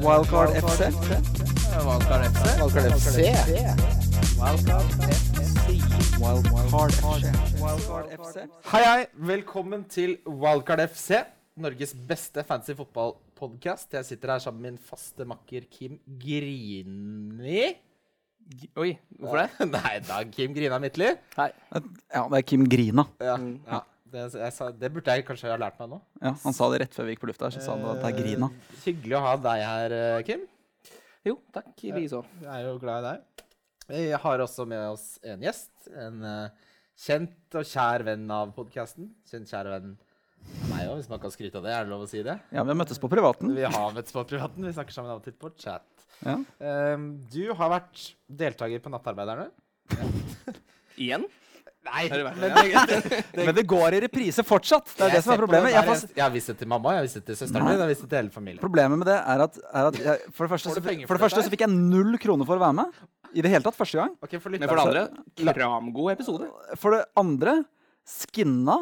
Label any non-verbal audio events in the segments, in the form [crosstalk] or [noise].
Wildcard FC. Wildcard FC. Wildcard FC. Wildcard FC. Hei, hei. Velkommen til Wildcard FC. Norges beste fancy fotballpodkast. Jeg sitter her sammen med min faste makker Kim Grini. Oi, hvorfor det? [laughs] Nei, da Kim Grina Midtly. Hei. Ja, det er Kim Grina. Ja, ja. Det, jeg sa, det burde jeg kanskje ha lært meg nå. Ja, Han sa det rett før vi gikk på lufta. Så sa han at det er Grina. Eh, Hyggelig å ha deg her, eh, Kim. Jo, takk. I likeså. Jeg er jo glad i deg. Vi har også med oss en gjest. En eh, kjent og kjær venn av podkasten. Kjent, kjær venn av meg òg, hvis man kan skryte av det. Er det lov å si det? Ja, vi har møttes på privaten. Vi har møttes på privaten. Vi snakker sammen av og til på chat. Ja. Du har vært deltaker på Nattarbeiderne. Igjen? Nei, det men det? Men det går i reprise fortsatt. Det er det som er problemet. Jeg fast... jeg har vist det til mamma, jeg har vist det til søsteren min, jeg har vist det til hele familien. problemet med det er at, er at jeg, for det første, for for det første så fikk jeg null kroner for å være med. I det hele tatt første gang. Okay, for Men for det andre, kramgod episode. For det andre, skinna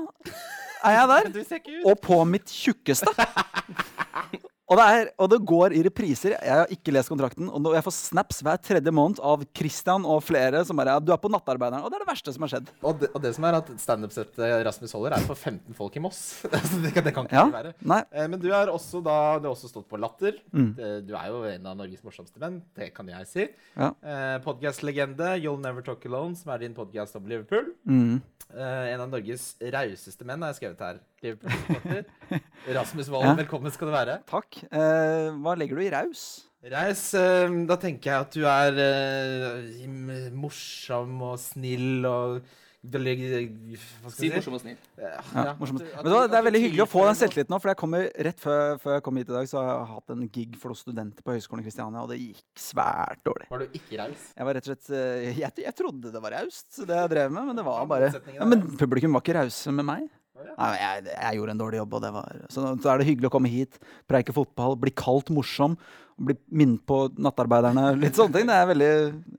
er jeg der. [laughs] Og på mitt tjukkeste. [laughs] Og det, er, og det går i repriser. Jeg har ikke lest kontrakten. Og jeg får snaps hver tredje måned av Christian og flere som bare 'Du er på Nattarbeideren.' Og det er det verste som har skjedd. Og det, og det som er at standup-settet Rasmus holder, er for 15 folk i Moss. [laughs] Altså, det, kan, det kan ikke Ja, være. nei. Eh, men du er også da Du har også stått på Latter. Mm. Du er jo en av Norges morsomste menn. Det kan jeg si. Ja. Eh, Podcast-legende You'll Never Talk Alone, som er din podcast om Liverpool. Mm. Eh, en av Norges rauseste menn, har jeg skrevet her. Liverpool-supporter. [laughs] Rasmus Wold, Ja. velkommen skal du være. Takk. Eh, hva legger du i raus? Reis, eh, da tenker jeg at du er eh, morsom og snill og Hva skal Si jeg si? morsom og snill. Ja, Ja, ja. du- Men det, det er veldig hyggelig å få den selvtilliten nå, for jeg kommer rett før, før jeg kom hit i dag, så har jeg hatt en gig for noen studenter på Høgskolen i Kristiania, og det gikk svært dårlig. Var du ikke raus? Jeg var rett og slett eh, Jeg, jeg trodde det var raust, det jeg drev med, men det var bare ja, Men publikum var ikke rause med meg. Nei, jeg, jeg gjorde en dårlig jobb, og det var Så, da er det hyggelig å komme hit, preike fotball, bli kalt morsom, bli minnet på nattarbeiderne, litt sånne ting. Det er veldig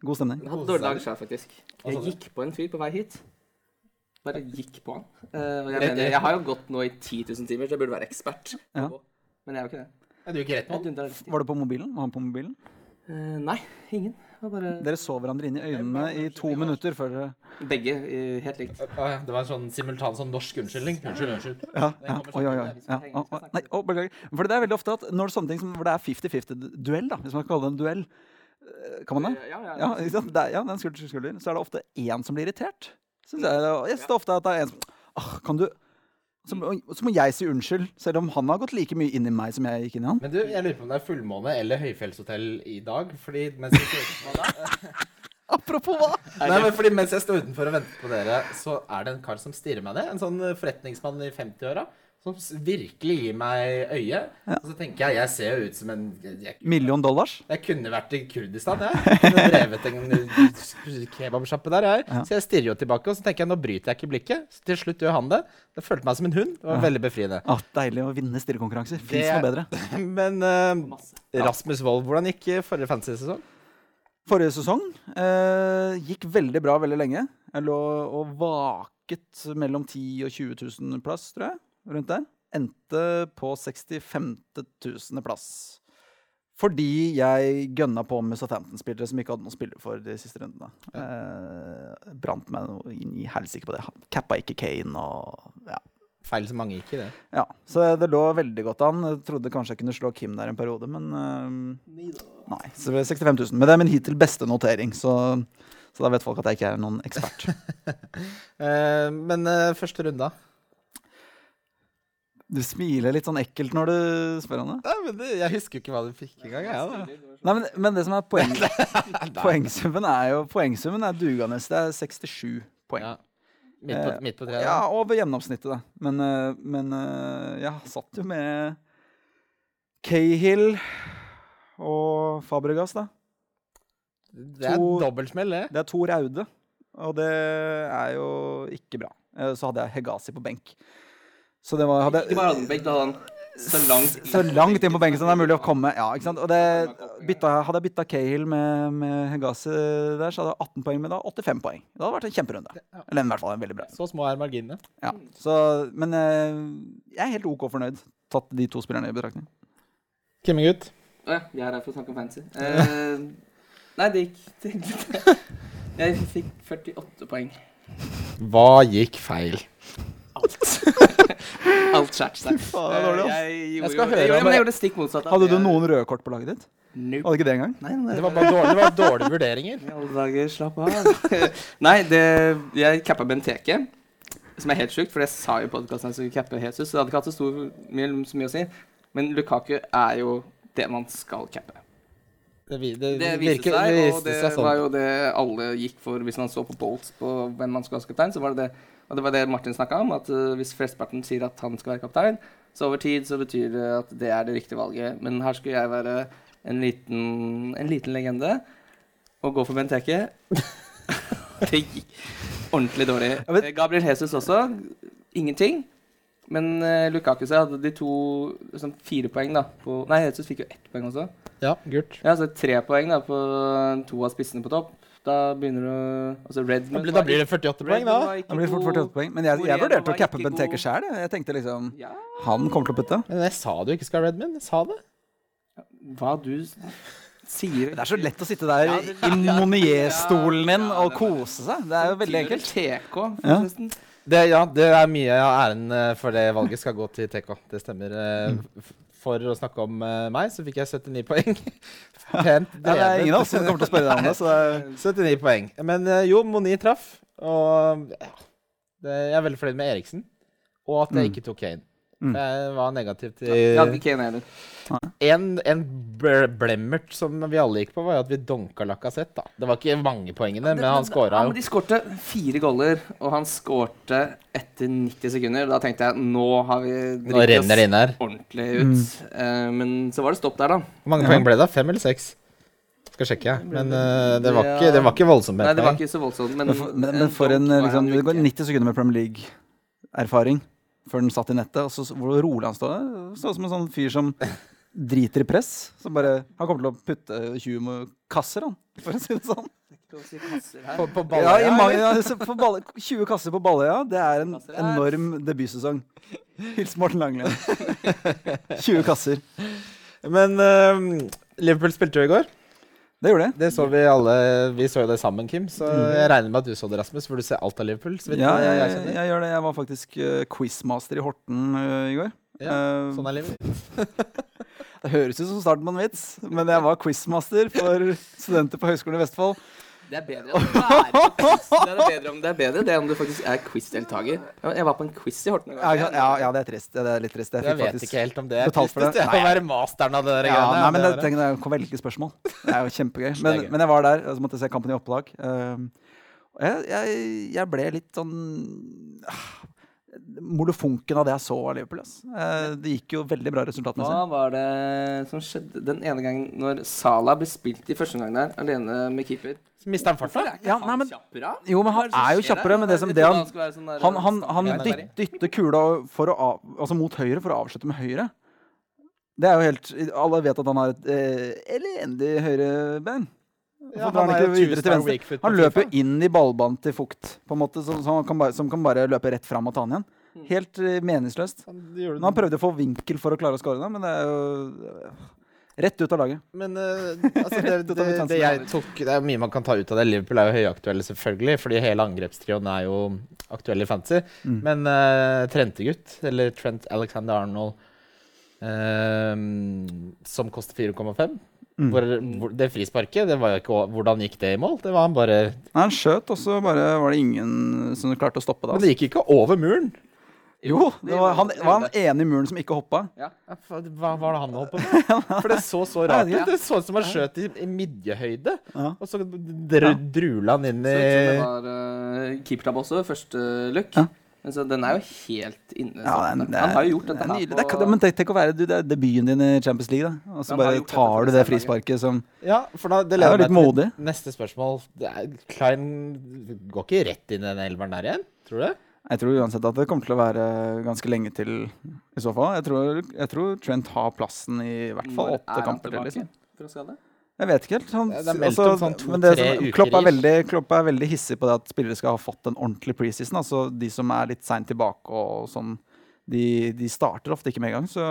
god stemning. Jeg hadde dårlig dag sjøl, faktisk. Jeg gikk på en fyr på vei hit. Bare gikk på han. Eh, og jeg, mener, jeg har jo gått nå i 10 000 timer, så jeg burde være ekspert. Ja. Men jeg er jo ikke det. Er du ikke rett dundrer. Var du på mobilen? Var han på mobilen? Eh, nei, ingen. Bare Dere så hverandre inn i øynene i to minutter før dere begge helt likt. Ja, Det var en sånn simultan sånn norsk unnskyldning. Unnskyld, unnskyld. Ja, ja. Oi, oi, oi. Ja, nei, å, beklager. For det er veldig ofte at når det er sånne ting som hvor det er 50-50-duell, da, hvis man kan kalle det en duell eh, Kan man det? Ja, ja, Ja, ikke? Det er, ja, det er en skulder til skulder. Så er det ofte én som blir irritert. Synes jeg, og synes det er ofte at det er en som ah, Kan du så, må- så må jeg si unnskyld, selv om han har gått like mye inn i meg som jeg gikk inn i han. Men du, jeg lurer på om det er fullmåne eller høyfjellshotell i dag. Fordi mens jeg står utenfor, Apropos hva? Nei, men fordi mens jeg står utenfor og venter på dere, så er det en kar som stirrer meg ned. En sånn forretningsmann i 50-åra. Som virkelig gir meg øye. Og så tenker jeg jeg ser jo ut som en Jeg, Million dollars? jeg kunne vært i Kurdistan, jeg. Kunne drevet en kebabsjappe der, jeg. Ja. Så jeg stirrer jo tilbake, og så tenker jeg nå bryter jeg ikke blikket. Så til slutt gjør han det. Det følte meg som en hund. Det var veldig befriende. Ah, deilig å vinne stirrekonkurranser. Fins noe bedre. [laughs] Men uh. Rasmus Wold, hvordan gikk forrige fantasy-sesong? Forrige sesong uh, gikk veldig bra veldig lenge. Jeg lå og vaket mellom 10 og 20 000 plass, tror jeg. Rundt der. Endte på 65 000 plass. Fordi jeg gønna på med Southampton-spillere som ikke hadde noe å spille for de siste rundene. Eh, brant meg noe inn i helsike på det. Cappa ikke Kane og ja. Feil som mange gikk i det. ja. Så det lå veldig godt an. Jeg trodde kanskje jeg kunne slå Kim der en periode, men eh, Nei. Så det ble 65 000. Men det er min hittil beste notering, så, så da vet folk at jeg ikke er noen ekspert. [laughs] Eh, men eh, første runde, da? Du smiler litt sånn ekkelt når du spør om det. Nei, men det, jeg husker jo ikke hva du fikk engang. Ja, da. Nei, men, men det som er poeng, [laughs] poengsummen er jo Poengsummen er dugende. Det er 67 poeng. Ja. Midt på, Eh, midt på treet? Ja, over gjennomsnittet, da. Men, eh, men jeg ja, satt jo med Cahill og Fabregas, da. Det er to- dobbeltsmell, det. Det er to Raude, og det er jo ikke bra. Eh, Så hadde jeg Hegasi på benk. Så det var hadde, Ikke bare hadde benk, da hadde han så langt Så langt inn på benken som det er mulig å komme. Ja, ikke sant? Og det, bytta, hadde jeg bytta Cahill med, med Hegasi der, så hadde jeg 18 poeng med da 85 poeng. Det hadde vært en kjemperunde. Eller i hvert fall en veldig bra. Så små er marginene. Ja. Så, men eh, jeg er helt OK fornøyd, tatt de to spillerne i betraktning. Kimmegutt. Å ja, jeg er her for å snakke om fancy. Uh, nei, det gikk. [laughs] Jeg fikk 48 poeng. Hva gikk feil? Alt [laughs] faen, det er dårlig, ass. jeg, gjorde, Jeg jeg, gjorde, det stikk motsatt. Hadde du noen røde kort på laget ditt? Nope. Hadde ikke det engang? Nei, nei, Det var bare dårlige, det var dårlige vurderinger. [laughs] I alle dager, slapp av. [laughs] Nei, det, jeg cappa Benteke, som er helt sjukt, for jeg sa jo i podkasten at jeg skulle cappe Jesus, så det hadde ikke hatt så, stor, mye, så mye å si. Men Lukaku er jo det man skal cappe. Det, vi- det, Det viste seg, og det sånn. var jo det alle gikk for hvis man så på Bolts på hvem man skulle ha kaptein. Så var det det, og det var det Martin snakka om, at uh, hvis flesteparten sier at han skal være kaptein, så over tid så betyr det at det er det riktige valget. Men her skulle jeg være en liten, en liten legende og gå for Benteke. [laughs] det gikk ordentlig dårlig. Eh, Gabriel Jesus også. Ingenting. Men uh, Lukaku hadde de to sånn fire poeng, da. På, nei, Jesus fikk jo ett poeng også. Ja, gult. Ja, så tre poeng da på to av spissene på topp. Da begynner du Altså Da blir, da blir det 48 poeng, da. Da blir det fort 48 poeng. Men jeg, jeg vurderte å cappe Benteke sjæl. Jeg tenkte liksom Ja, Han kommer til å putte. Men jeg sa du ikke skal ha Redman. Jeg sa det. hva du sier Det er så lett å sitte der Ja, i [laughs] Monier-stolen din Ja, og kose seg. Det er jo veldig enkelt. TK, forresten. det. Ja, det er mye av æren eh, for det valget skal gå til TK. Det stemmer. eh, Mm. For å snakke om eh, meg, så fikk jeg 79 poeng. [laughs] Pent Ja, det er ingen av oss som kommer til å spørre deg om det. Så det er [laughs] 79 poeng. Men eh, jo, Moni traff. Og ja, det, jeg er veldig fornøyd med Eriksen. Og at jeg Mm. ikke tok Kane. Mm. Det var negativt til hadde ikke Kane heller. En, en blemmert som vi alle gikk på, var jo at vi donka Lacassette. da. Det var ikke mange poengene, men han Ja, jo. men de skårte fire goller, og han skårte etter 90 sekunder. Da tenkte jeg nå har vi driti renner her. ordentlig ut. Eh, men så var det stopp der, da. Hvor mange Ja. poeng ble det? Fem eller seks? Skal sjekke, jeg. Men uh, det, var ikke, det var ikke voldsomt Nei, det var ikke så voldsomt, men, Men men, men for en liksom, Det går 90 sekunder med Premier League-erfaring før den satt i nettet. Og så hvor rolig han står. Står som en sånn fyr som driter i press. Som bare, han kommer til å putte 20 mo- kasser, han, for å si det sånn. På, på Ja, Balløya, i mange, ja, på balle, 20 kasser på Balløya, det er en enorm debutsesong. Hils Morten Langlen. 20 kasser. Men uh, Liverpool spilte jo i går. Det gjorde det. Det så vi alle. Vi så jo det sammen, Kim. Så jeg regner med at du så det, Rasmus, for du ser alt av Liverpool. Så vidt Ja, jeg, jeg jeg, jeg gjør det. Jeg var faktisk uh, quizmaster i Horten uh, i går. Ja, uh, Sånn er livet. [laughs] Det høres ut som starten på en vits, men jeg var quizmaster for studenter på Høgskolen i Vestfold. Det er bedre om er quiz. Det er bedre om det er bedre det om du faktisk er quiz-deltaker. Jeg var på en quiz i Horten. en Ja, gang. ja, ja, det er trist. Det er litt trist. Jeg Jeg vet ikke helt om det er for det. tristest. Jeg får være masteren av det der ja, nei, men det, det jeg kan velge spørsmål. Det er jo kjempegøy. er Men, men jeg var der, og så måtte jeg se kampen i opplag. Um, jeg, jeg, jeg ble litt sånn ah, Molefonken av det jeg så av Liverpool. Eh, det gikk jo veldig bra resultatmessig. Hva var det som skjedde den ene gangen når Salah ble spilt i første omgang der, alene med keeper? Mister han farta? Ja, han nei, men- Jo, men han er jo kjappere, men det som- det han- sånn der- Han, han, han dytter kula for å av, altså mot høyre for å avslutte med høyre. Det er jo helt Alle vet at han har et eh, elendig høyrebein. Hvorfor han, han? Han løper jo inn i ballbanen til Fukt, på en måte, som, som, kan bare, som kan bare løpe rett fram og ta han igjen. Helt eh, meningsløst. Han, han prøvde å få vinkel for å klare å skåre men det er jo eh, rett ut av laget. Men uh, altså, det, [laughs] det, det jeg tok Det er mye man kan ta ut av det. Liverpool er jo høyaktuelle, selvfølgelig, fordi hele angrepstrioen er jo aktuell i fantasy. Mm. Men uh, Trente-gutt, eller Trent Alexander Arnold, uh, som koster 4,5 Mm. hvor, hvor, Det frisparket, det var jo ikke Hvordan gikk det i mål? Det var han bare Nei, han skjøt, og så bare var det ingen som klarte å stoppe det. Men Altså. det gikk ikke over muren. Jo, det var, han var han ene i muren som ikke hoppa. Ja. Hva var det han holdt på med? [laughs] For det så så rart ut. Det så ut som han skjøt i, i midjehøyde. Ja. Og så dr drula han inn i Så ut som det var uh, keepertabbe også, første løkk. Ja. Men så den er jo helt inne. Ja, den, det han har jo gjort det dette er her på Det er, men tenk, tenk å være du, det er debuten din i Champions League, da. Og så bare tar du det frisparket som Ja, for da, det Det er leder meg til modig. neste spørsmål. Det er, Klein går ikke rett inn i den elveren der igjen, tror du? Jeg tror uansett at det kommer til å være ganske lenge til, i så fall. Jeg tror, jeg tror Trent har plassen i hvert fall åtte er kamper til. Liksom. Jeg vet ikke helt. Han, Det er meldt altså, om sånn to-tre som- uker Klopp, er veldig, Klopp er veldig hissig på det at spillere skal ha fått en ordentlig preseason. Altså de som er litt seint tilbake og sånn. de, de starter ofte ikke med en gang. Så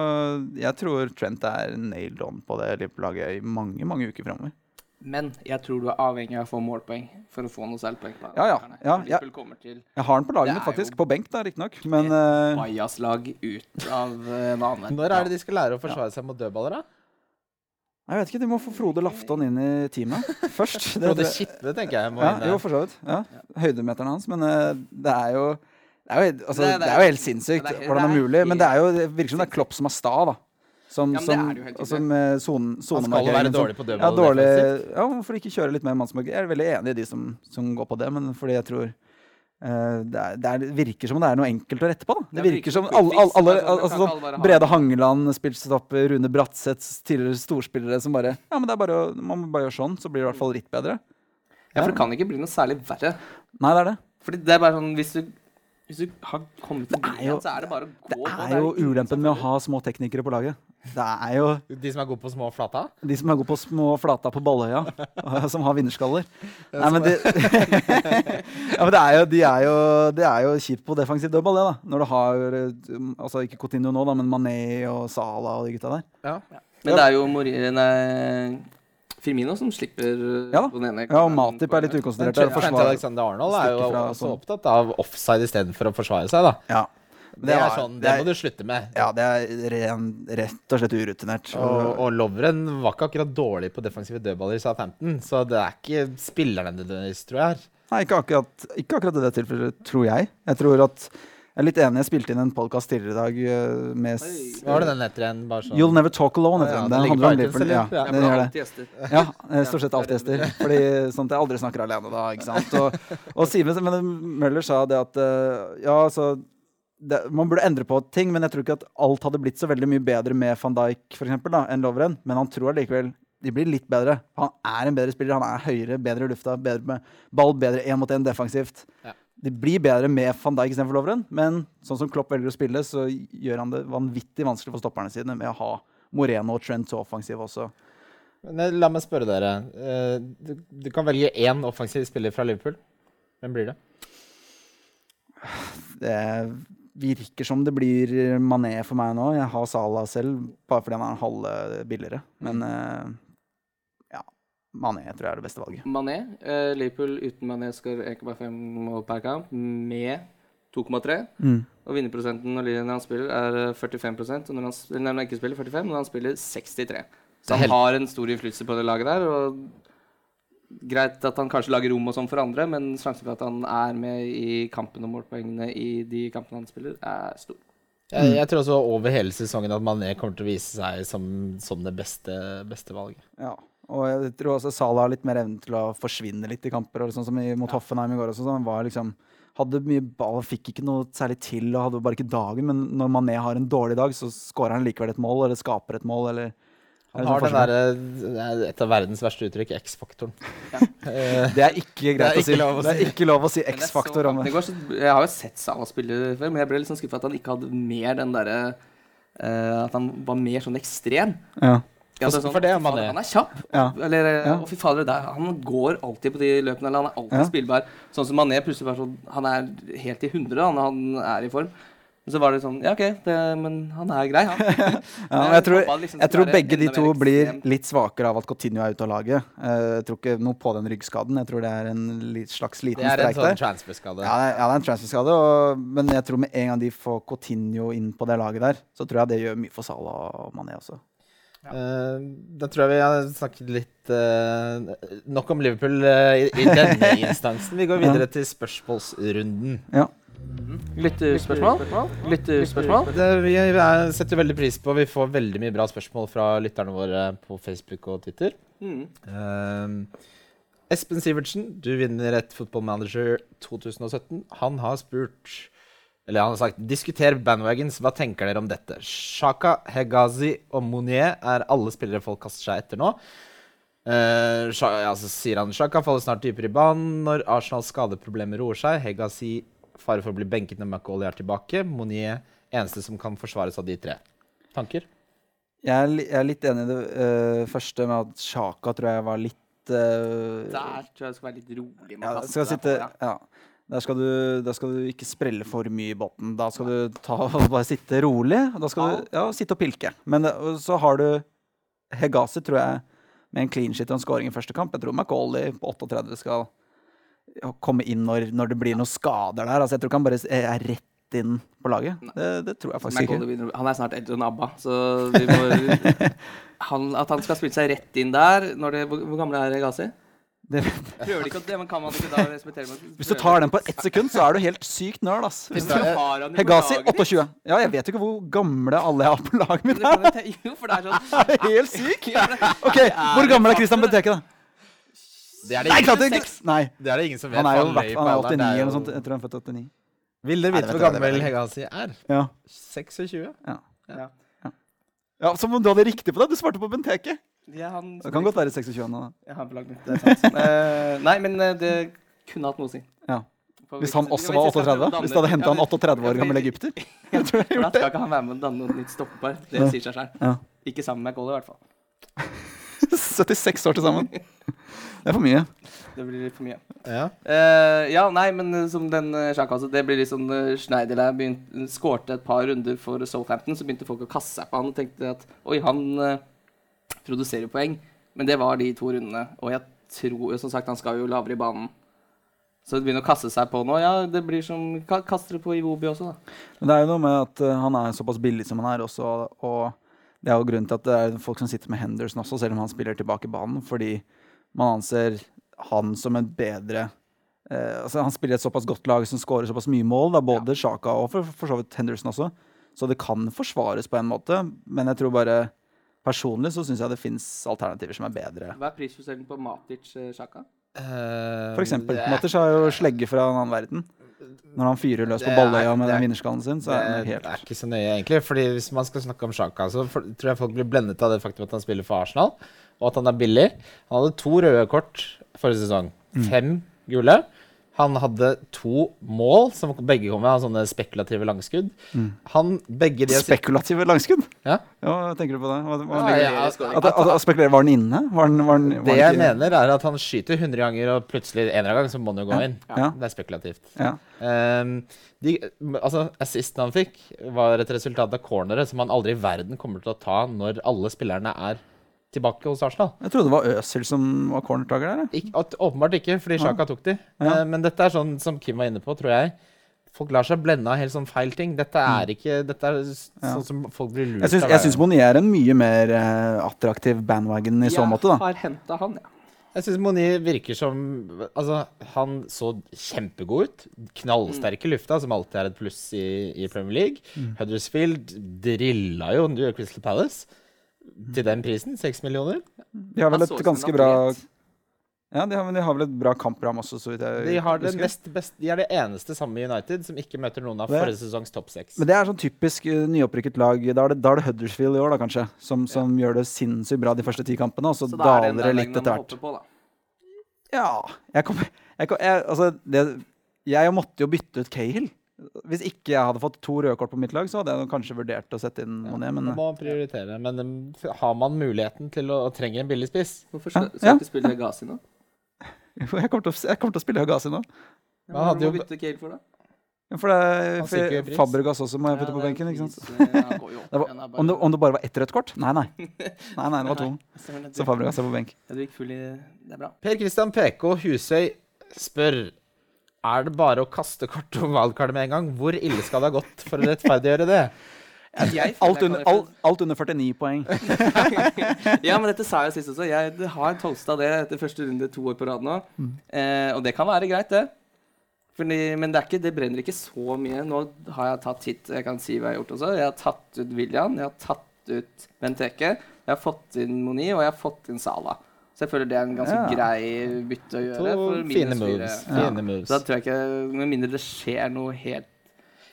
jeg tror Trent er nailed on på det Liverpool-laget i mange mange uker fremover. Men jeg tror du er avhengig av å få målpoeng for å få noe selvpoeng. på Ja, ja. Ja, ja. Jeg har den på laget mitt, faktisk. På benk, da, riktignok. Men eh, Bajas-lag ut av uh. Når er det de skal lære å forsvare seg mot dødballer, da? Jeg vet ikke, Du må få Frode Lafton inn i teamet først. [laughs] Det- Frode Kippe, tenker jeg. Må Ja, inn der. jo, for så vidt. Ja. Høydemeteren hans. Men eh, det er jo det er jo, altså, Det- det, det er jo helt sinnssykt hvordan det er mulig. Men det, er jo, det virker som det er Klopp som er sta, da. Som, Ja, men det som, er det jo helt ikke. tydelig. Han skal jo være dårlig på Ja, dårlig, ja, hvorfor ikke kjøre litt mer mannsmark? Jeg er veldig enig i de som, som går på det, men fordi jeg tror eh, det, er, det, er, det virker som det er noe enkelt å rette på. da Det virker som alle, alle, alle, altså, du kan altså, alle sånn Brede Hangeland, spillstopper, Rune Bratseth, tidligere storspillere som bare Ja, men det er bare å, man må bare gjøre sånn, så blir det i hvert fall litt bedre. Ja, for det kan ikke bli noe særlig verre. Nei, det er det. Fordi det er bare sånn Hvis du, hvis du har kommet til Det jo- så er det bare å gå. Det er jo ulempen med å ha små teknikere på laget. Det er jo De som er gode på små flata? de som er gode på små flata på Balløya, [laughs] som har vinnerskaller. Nei, men de, [laughs] ja, men det er jo, de er jo, det er jo kjipt på defensiv dødball, det, da. Når du har eh, Altså ikke Coutinho nå, da, men Mané og Salah og de gutta der. Ja. Men det er jo Mori, nei, Firmino som slipper uh, Ja da. på den ene Ja, og Matip er litt ukonsentrert Trent Alexander Arnold er jo fra også sånn. opptatt av offside istedenfor å forsvare seg, da. Ja. Det er sånn, det det må du slutte med. Ja, det er ren, rett og slett urutinert. Og, og Lovren var ikke akkurat dårlig på defensive dødballer i Southampton, så det er ikke spillerne nødvendigvis, tror jeg. Nei, ikke akkurat, ikke akkurat i det tilfellet, tror jeg. Jeg tror at Jeg er litt enig, jeg spilte inn en podkast tidligere i dag eh, med. Hva var det den heter igjen? Sånn. You'll Never Talk Alone. Ja, den. handler om Liverpool. Ja. Ja, den gjør det. [laughs] Ja, eh, stort sett alltid gjester. Fordi, sånn at jeg aldri snakker alene da, ikke sant. Og, og Simen men Møller sa det at eh, Ja, altså det, Man burde endre på ting, men jeg tror ikke at alt hadde blitt så veldig mye bedre med van Dijk for eksempel, da, enn Lovren. Men han tror allikevel de blir litt bedre. Han er en bedre spiller. Han er høyere, bedre i lufta, bedre med ball, bedre én mot én defensivt. Ja. De blir bedre med van Dijk istedenfor Lovren, men sånn som Klopp velger å spille, så gjør han det vanvittig vanskelig for stopperne sine med å ha Moreno og Trent så offensive også. Men eh, la meg spørre dere. Eh, Du, du kan velge én offensiv spiller fra Liverpool. Hvem blir det? Det virker som det blir Mané for meg nå. Jeg har Salah selv, bare fordi han er en halv billigere. Men eh, ja, Mané tror jeg er det beste valget. Mané. Eh, Liverpool uten Mané skal 1,5 mål per kamp, med 2,3. Mm. Og vinnerprosenten når han spiller, er eh, 45 og når han, når han ikke spiller 45, når han spiller 63. Så han har en stor innflytelse på det laget der. og Greit at han kanskje lager rom og sånn for andre, men sjansen for at han er med i kampen om målpoengene i de kampene han spiller, er stor. Jeg, jeg tror også over hele sesongen at Mané kommer til å vise seg som, som det beste, beste valget. Ja. Og jeg tror også Salah har litt mer evne til å forsvinne litt i kamper. Og sånn som i, mot Hoffenheim i går også. sånn. han var liksom hadde mye ball, fikk ikke noe særlig til og hadde bare ikke dagen. Men når Mané har en dårlig dag, så skårer han likevel et mål, eller skaper et mål, eller Han har sånn den der, er et av verdens verste uttrykk, X-faktoren. Ja. Det er ikke greit Det er å si. å Det er ikke lov å si X-faktor om det. går, Jeg har jo sett Salah spille før, men jeg ble litt sånn skuffa at han ikke hadde mer den derre uh, At han var mer sånn ekstrem. Ja. Ja, altså, For- for det er man fader, Han er kjapp. Ja. Eller, eh, Ja. Og fy fader, det er, han går alltid på de løpene. Eller han er alltid Ja. spillbar. Sånn som Mané plutselig bare sånn Han er helt i hundre han, han er i form. Men så var det sånn Ja, OK, det, men han er grei, han. [laughs] Ja, [laughs] men jeg tror, liksom jeg tror begge de to blir litt svakere av at Coutinho er ute av laget. Eh, Jeg tror ikke noe på den ryggskaden. Jeg tror det er en slags Det liten er en streik der. transfer-skade. Ja, sånn transferskade. ja, det er en transferskade, men jeg tror med en gang de får Coutinho inn på det laget der, så tror jeg det gjør mye for Salah og Mané også. Eh, da tror jeg vi har snakket litt uh, nok om Liverpool uh, i, i denne [laughs] instansen. Vi går videre til spørsmålsrunden. Ja. Lyttespørsmål? Lytterspørsmål? Det, vi er, setter veldig pris på Vi får veldig mye bra spørsmål fra lytterne våre på Facebook og Twitter. Mm. Eh, Espen Sivertsen, du vinner et Football Manager 2017. Han har spurt Eller han har sagt Diskuter bandwagons. Hva tenker dere om dette? Shaka, Hegazi og Monier er alle spillere folk kaster seg etter nå. Eh, Sha- ja, så sier han Shaka faller snart dypere i banen når Arsenals skadeproblemer roer seg. Hegazi fare for å bli benket når McAuley er tilbake. Monier eneste som kan forsvares av de tre. Tanker? Jeg er, jeg er litt enig i det uh, første med at Sjaka tror jeg var litt uh, Der tror jeg skal være litt rolig. med ja, skal sitte, ja. ja. Der skal, du, der skal du ikke sprelle for mye i båten. Da skal du ta, [laughs] bare sitte rolig. Da skal du ja, sitte og pilke. Men så har du Hegazi, tror jeg, med en clean shit og en scoring i første kamp. Jeg tror Macauley på 38 skal komme inn når, når det blir noen skader der. Altså, jeg tror ikke han bare er rett inn på laget. Det, det tror jeg faktisk ikke. begynner- Han er snart eldre enn ABBA, så vi må, [laughs] han, at han skal spille seg rett inn der når det, hvor, hvor gammel er Gazi? Det, Prøver de ikke å det, men kan man ikke da respektere hvis du tar den på ett sekund, så er du helt sykt nerd, ass. Hegazi 28. Ja, jeg vet jo ikke hvor gamle alle jeg har på laget mitt. er. jo for det er sånn [laughs] helt syk? OK, hvor gammel er Christian Benteke, da? Det er det, Nei, klart ikke! Nei. det er det ingen som vet. Han er jo han er 89 eller noe sånt. Jeg tror han er født 89. Vil dere vite hvor gammel. Hegazi er? Ja. 26? Ja. Ja. ja, Som om du hadde riktig på det. Du svarte på Benteke. Ja, han, Det kan godt være 26 nå, da. Jeg har belagt mitt, det er sant. uh, [laughs] nei, men eh, det kunne hatt noe å si. Ja. Hvis han også var skal prøve å 38? Hvis du hadde henta en 38 år gammel egypter? [laughs] Jeg tror jeg gjort det. skal ikke han være med og danne noe nytt stoppepar. Det sier seg. Ja. Ikke sammen med Golle, i hvert fall. [laughs] 76 år til sammen. Det er for mye. Det blir litt for mye. Ja. Eh, ja, nei, men eh, som den uh, Sjaka altså, Det blir litt sånn uh, Schneiderlær begynte- skårte et par runder for Southampton, så begynte folk å kaste seg på han og tenkte at oi, han eh, produserer poeng. Men det var de to rundene. Og jeg tror jo, Som sagt, han skal jo lavere i banen. Så det begynner å kaste seg på nå. Ja, det blir som ka- Kaster det på Iwobi også, da. Men det er jo noe med at uh, han er såpass billig som han er også, og det er jo grunnen til at det er folk som sitter med Henderson også, selv om han spiller tilbake i banen, fordi man anser han som en bedre eh, altså Han spiller et såpass godt lag som skårer såpass mye mål, da, både Sjaka og for, for så vidt Henderson også, så det kan forsvares på en måte, men jeg tror bare Personlig så syns jeg det fins alternativer som er bedre. Hva er prisforskjellen på Matic uh, Sjaka? Eh, For eksempel. er- har jo [laughs] slegge fra en annen verden. Når han fyrer løs på Balløya med den vinnerskallen sin, så er det det er ikke så nøye, egentlig. Fordi Hvis man skal snakke om Sjaka, så for, tror jeg folk blir blendet av det faktum at han spiller for Arsenal, og at han er billig. Han hadde to røde kort forrige sesong. Mm. Fem gule. Han hadde to mål, som begge kom med av sånne spekulative langskudd. Mm. Han, begge de Spekulative langskudd? Ja. hva tenker du på det? Hva, hva Ja, ja, at, at, at spekulerer, Var den inne? Var den, var den, var Det den jeg mener, er at han skyter 100 ganger, og plutselig en eller annen gang så må han jo gå inn. Ja. Det er spekulativt. Ja. Ehm, de, altså, Assisten han fikk, var et resultat av corneret som han aldri i verden kommer til å ta når alle spillerne er tilbake hos Arsenal. Jeg trodde det var Øsil som var cornertaker der. Ikke, åpenbart ikke, fordi Sjaka tok de. Ja. Eh, men dette er sånn som Kim var inne på, tror jeg. Folk lar seg blende av helt sånn feil ting. Dette er ikke Dette er Mm. Sånn som folk blir lurt av jeg syns. Monier er en mye mer uh, attraktiv bandwagon i så måte, da. har henta han, ja. Jeg syns Moni virker som Altså, han så kjempegod ut. Knallsterk i lufta, som alltid er et pluss i, i Premier League. Mm. Huddersfield drilla jo New York Crystal Palace til den prisen. Seks millioner. De har vel et ganske bra. Ja, de har, men de har vel et bra kampprogram også, så vidt jeg De, har det husker. Best, best, de er det eneste sammen med United som ikke møter noen av forrige sesongs topp seks. Men det er sånn typisk uh, nyopprykket lag. Da er, det, da er det Huddersfield i år, da, kanskje, som, som gjør det sinnssykt bra de første ti kampene, og så, Så er daler det litt etter hvert. på. Ja Jeg kom, jeg, kom, jeg, altså, det, jeg måtte jo bytte ut Cahill. Hvis ikke jeg hadde fått to røde kort på mitt lag, så hadde jeg kanskje vurdert å sette inn Monet, men Man må prioritere. Men um, har man muligheten til å og trenger en billig spiss Hvorfor skal, skal ja. ikke spille Gazi nå? [laughs] jeg kommer til å, jeg kommer til å spille Hagazi nå. Ja, Hva hadde jo- du bytte Cale for, da? Ja, For, det, er for. Fabregas også må jeg putte Ja, på det benken. ikke sant? eh, [laughs] Det var, om, det, bare- om det bare var ett rødt kort? Nei, nei. [laughs] Nei, nei, det var to. Så Fabregas er på benk. Ja, Du gikk full i Det er bra. Per Christian PK Husøy spør Er det bare å kaste kort om wildcardet med en gang. Hvor ille skal det ha gått for å rettferdiggjøre det? Alt under, kan alt, alt under 49 poeng. [laughs] Ja, men dette sa jeg sist også. Jeg har toasta det etter første runde to år på rad nå. Mm. Eh, og det kan være greit, det. Fordi, men det, er ikke, det brenner ikke så mye. Nå har jeg tatt hit Jeg kan si hva jeg har gjort også. Jeg har tatt ut William, jeg har tatt ut Benteke, jeg har fått inn Moni, og jeg har fått inn Sala. Så jeg føler det er en ganske Ja. grei bytte å gjøre. To for fine moves. Ja. Fine moves. Så da tror jeg ikke Med mindre det skjer noe helt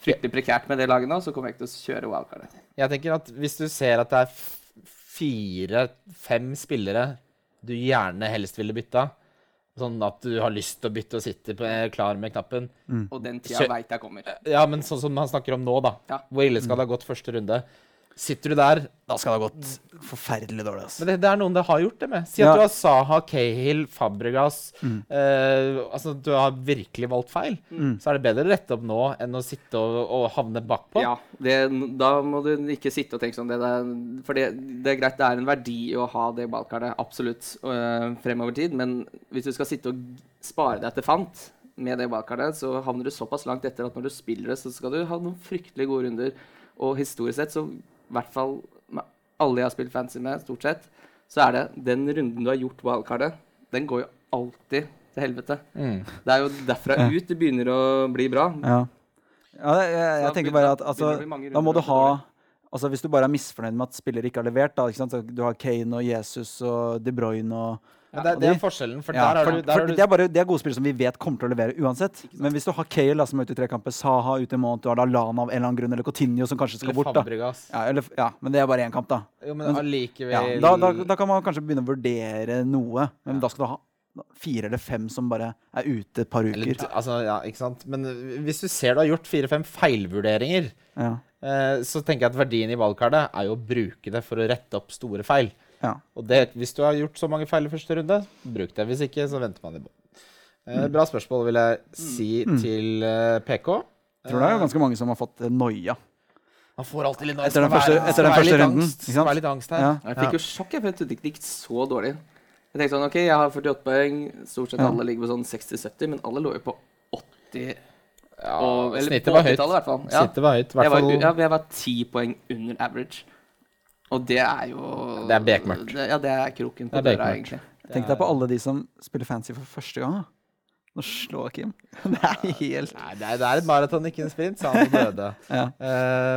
fryktelig prekært med det laget nå, så kommer jeg ikke til å kjøre wildcardet. Jeg tenker at Hvis du ser at det er fire-fem spillere du gjerne helst ville bytta, sånn at du har lyst til å bytte og sitter på, er klar med knappen Og den tida veit jeg kommer. Ja, men sånn som han snakker om nå, da. Ja. Hvor ille skal det ha gått første runde? Sitter du der Da skal det ha gått forferdelig dårlig. Altså. Men det, det er noen det har gjort det med. Si Ja. at du har Saha, Cahill, Fabregas Mm. eh, Altså, du har virkelig valgt feil. Mm. Så er det bedre å rette opp nå enn å sitte og, og havne bakpå. Ja, det, da må du ikke sitte og tenke sånn. Det, der, for det, det er greit, det er en verdi å ha det ballkartet, absolutt, øh, fremover tid. Men hvis du skal sitte og spare deg til fant med det ballkartet, så havner du såpass langt etter at når du spiller det, så skal du ha noen fryktelig gode runder. Og historisk sett, så i hvert fall med alle jeg har spilt fancy med, stort sett, så er det den runden du har gjort wildcardet, den går jo alltid til helvete. Mm. Det er jo derfra [laughs] Ja. ut det begynner å bli bra. Ja. ja jeg, jeg, jeg tenker bare at altså, da må du ha Altså Hvis du bare er misfornøyd med at spillere ikke har levert, da, ikke sant? Så du har Kane og Jesus og De Bruyne og Ja, det, det er forskjellen, for ja, for, du, for du det, er bare, det er gode spillere som vi vet kommer til å levere uansett. Men hvis du har Kale som er ute i tre kamper, Saha ute i måned, du har da Lana av en eller annen grunn, eller Coutinho som kanskje skal Eller bort. da Fabregas. ja, eller, ja, Men det er bare én kamp, da. Jo, men allikevel Ja, da, da, da kan man kanskje begynne å vurdere noe. Men da skal du ha fire eller fem som bare er ute et par Eller, uker. altså, ja, ikke sant? Men øh, hvis du ser du har gjort fire-fem feilvurderinger, Ja. eh, så tenker jeg at verdien i valgkartet er jo å bruke det for å rette opp store feil. Ja. Og det, hvis du har gjort så mange feil i første runde, bruk det. Hvis ikke, så venter man i bånn. Eh, bra spørsmål, vil jeg si Mm. til eh, PK. Jeg tror det er ganske mange som har fått eh, noia. Man får alltid litt Etter den første- etter den første runden, Angst, ikke sant? Være litt angst her. Ja. Jeg fikk jo sjokk, for jeg trodde ikke det gikk så dårlig. Jeg tenkte sånn, ok, jeg har 48 poeng, stort sett Ja. alle ligger på sånn 60-70, men alle lå jo på 80 Ja, og, Eller snittet på var høyt. 80-tallet, i hvert fall. Ja. Snittet var høyt. i Jeg var, ja, jeg var 10 poeng under average. Og det er jo Det er bekmørkt. Det, ja, det er kroken på er døra, egentlig. Tenk deg på alle de som spiller fancy for første gang. da. Nå slår Kim. [laughs] Det er helt Nei, det er, det er et maraton, ikke en sprint, sa han og døde. [laughs] Ja.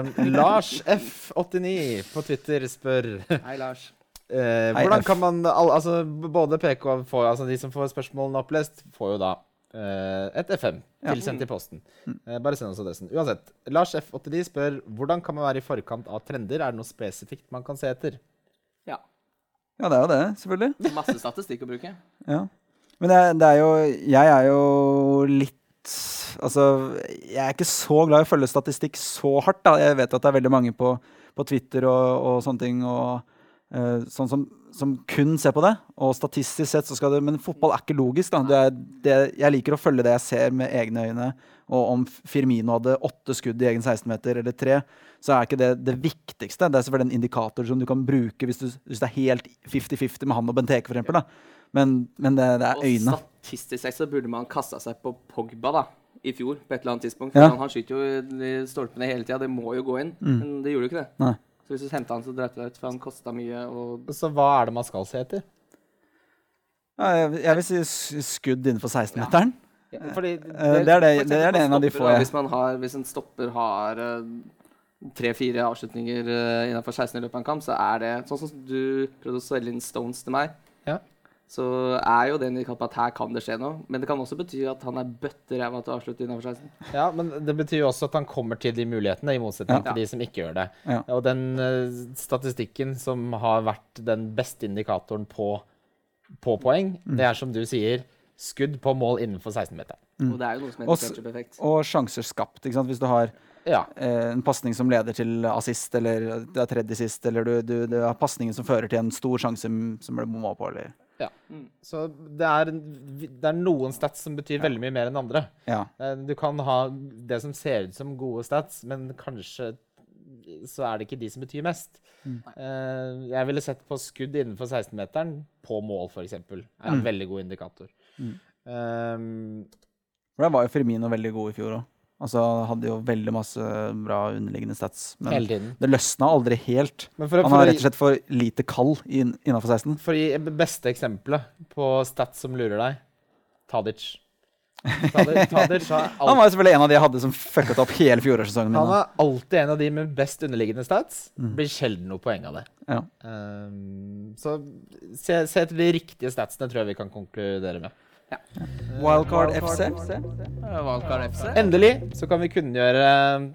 uh, Lars F89 på Twitter spør Hei, Lars. [laughs] Uh, Hvordan kan man al Altså, både PK og får, altså de som får spørsmålene opplest, får jo da et FM Ja. tilsendt i posten. Eh, bare send oss adressen. Uansett. Lars F89 spør hvordan kan man være i forkant av trender. Er det noe spesifikt man kan se etter? Ja. Ja, det er jo det, selvfølgelig. Masse statistikk å bruke. [laughs] Ja. Men det er, det er jo Jeg er jo litt Altså, jeg er ikke så glad i å følge statistikk så hardt. da. Jeg vet at det er veldig mange på, på Twitter og, og sånne ting og uh, sånn som, som kun ser på det. Og statistisk sett så skal det Men fotball er ikke logisk. da. Det er, det, jeg liker å følge det jeg ser med egne øyne. Og om Firmino hadde åtte skudd i egen 16-meter eller tre, så er ikke det det viktigste. Det er selvfølgelig en indikator som du kan bruke hvis, du, hvis det er helt 50-50 med han og Benteke, for eksempel. Men, men det, det er Og øynene. statistisk sett så burde man kasta seg på Pogba da, i fjor, på et eller annet tidspunkt. Ja. For Han skyter jo i stolpene hele tida, det må jo gå inn. Mm. Men det gjorde jo ikke det. Nei. Så hvis du henta han, så dreit du deg ut, for han kosta mye. Og Så hva er det man skal se etter? Ja, jeg, jeg vil si skudd innenfor 16-meteren. Fordi Eh, det er det, det er det en av de få Hvis, har, hvis en stopper har tre-fire avslutninger uh, innenfor 16 i løpet av en kamp, så er det sånn som du prøvde å selge inn Stones til meg. Ja. Så er jo det en indikator på at her kan det skje noe. Men det kan også bety at han er bøtteræva til å avslutte innafor 16. Ja, men det betyr jo også at han kommer til de mulighetene, i motsetning Ja. til de som ikke gjør det. Ja. Og den eh, statistikken som har vært den beste indikatoren på, på poeng, Mm. det er som du sier, skudd på mål innenfor 16-meteren. Og det er jo noe som heter ketchup-effekt. Og sjanser skapt. ikke sant? Hvis du har Ja. eh, en pasning som leder til assist, eller det er tredje sist, eller du, du, det er pasningen som fører til en stor sjanse som ble bomma på, eller Mm. Så det er, det er noen stats som betyr veldig mye mer enn andre. Ja. Eh, Du kan ha det som ser ut som gode stats, men kanskje så er det ikke de som betyr mest. Mm. Eh, Jeg ville sett på skudd innenfor 16-meteren, på mål f.eks. er en Mm. veldig god indikator. Mm. Um, For der var jo Firmino veldig god i fjor òg. Altså, hadde jo veldig masse bra underliggende stats. Men det løsna aldri helt. Men for, å- Han for, har rett og slett for lite kall inn, innafor 16. for å gi beste eksempelet på stats som lurer deg Tadic. Tadic, [laughs] Tadic alt... Han var jo selvfølgelig en av de jeg hadde som fucket opp hele fjorårssesongen han er alltid en av de med best underliggende stats. Mm. Blir sjelden noe poeng av det. Ja. Um, så se, se etter de riktige statsene, tror jeg vi kan konkludere med. Wildcard FC. Wildcard FC. Endelig så kan vi kunngjøre eh,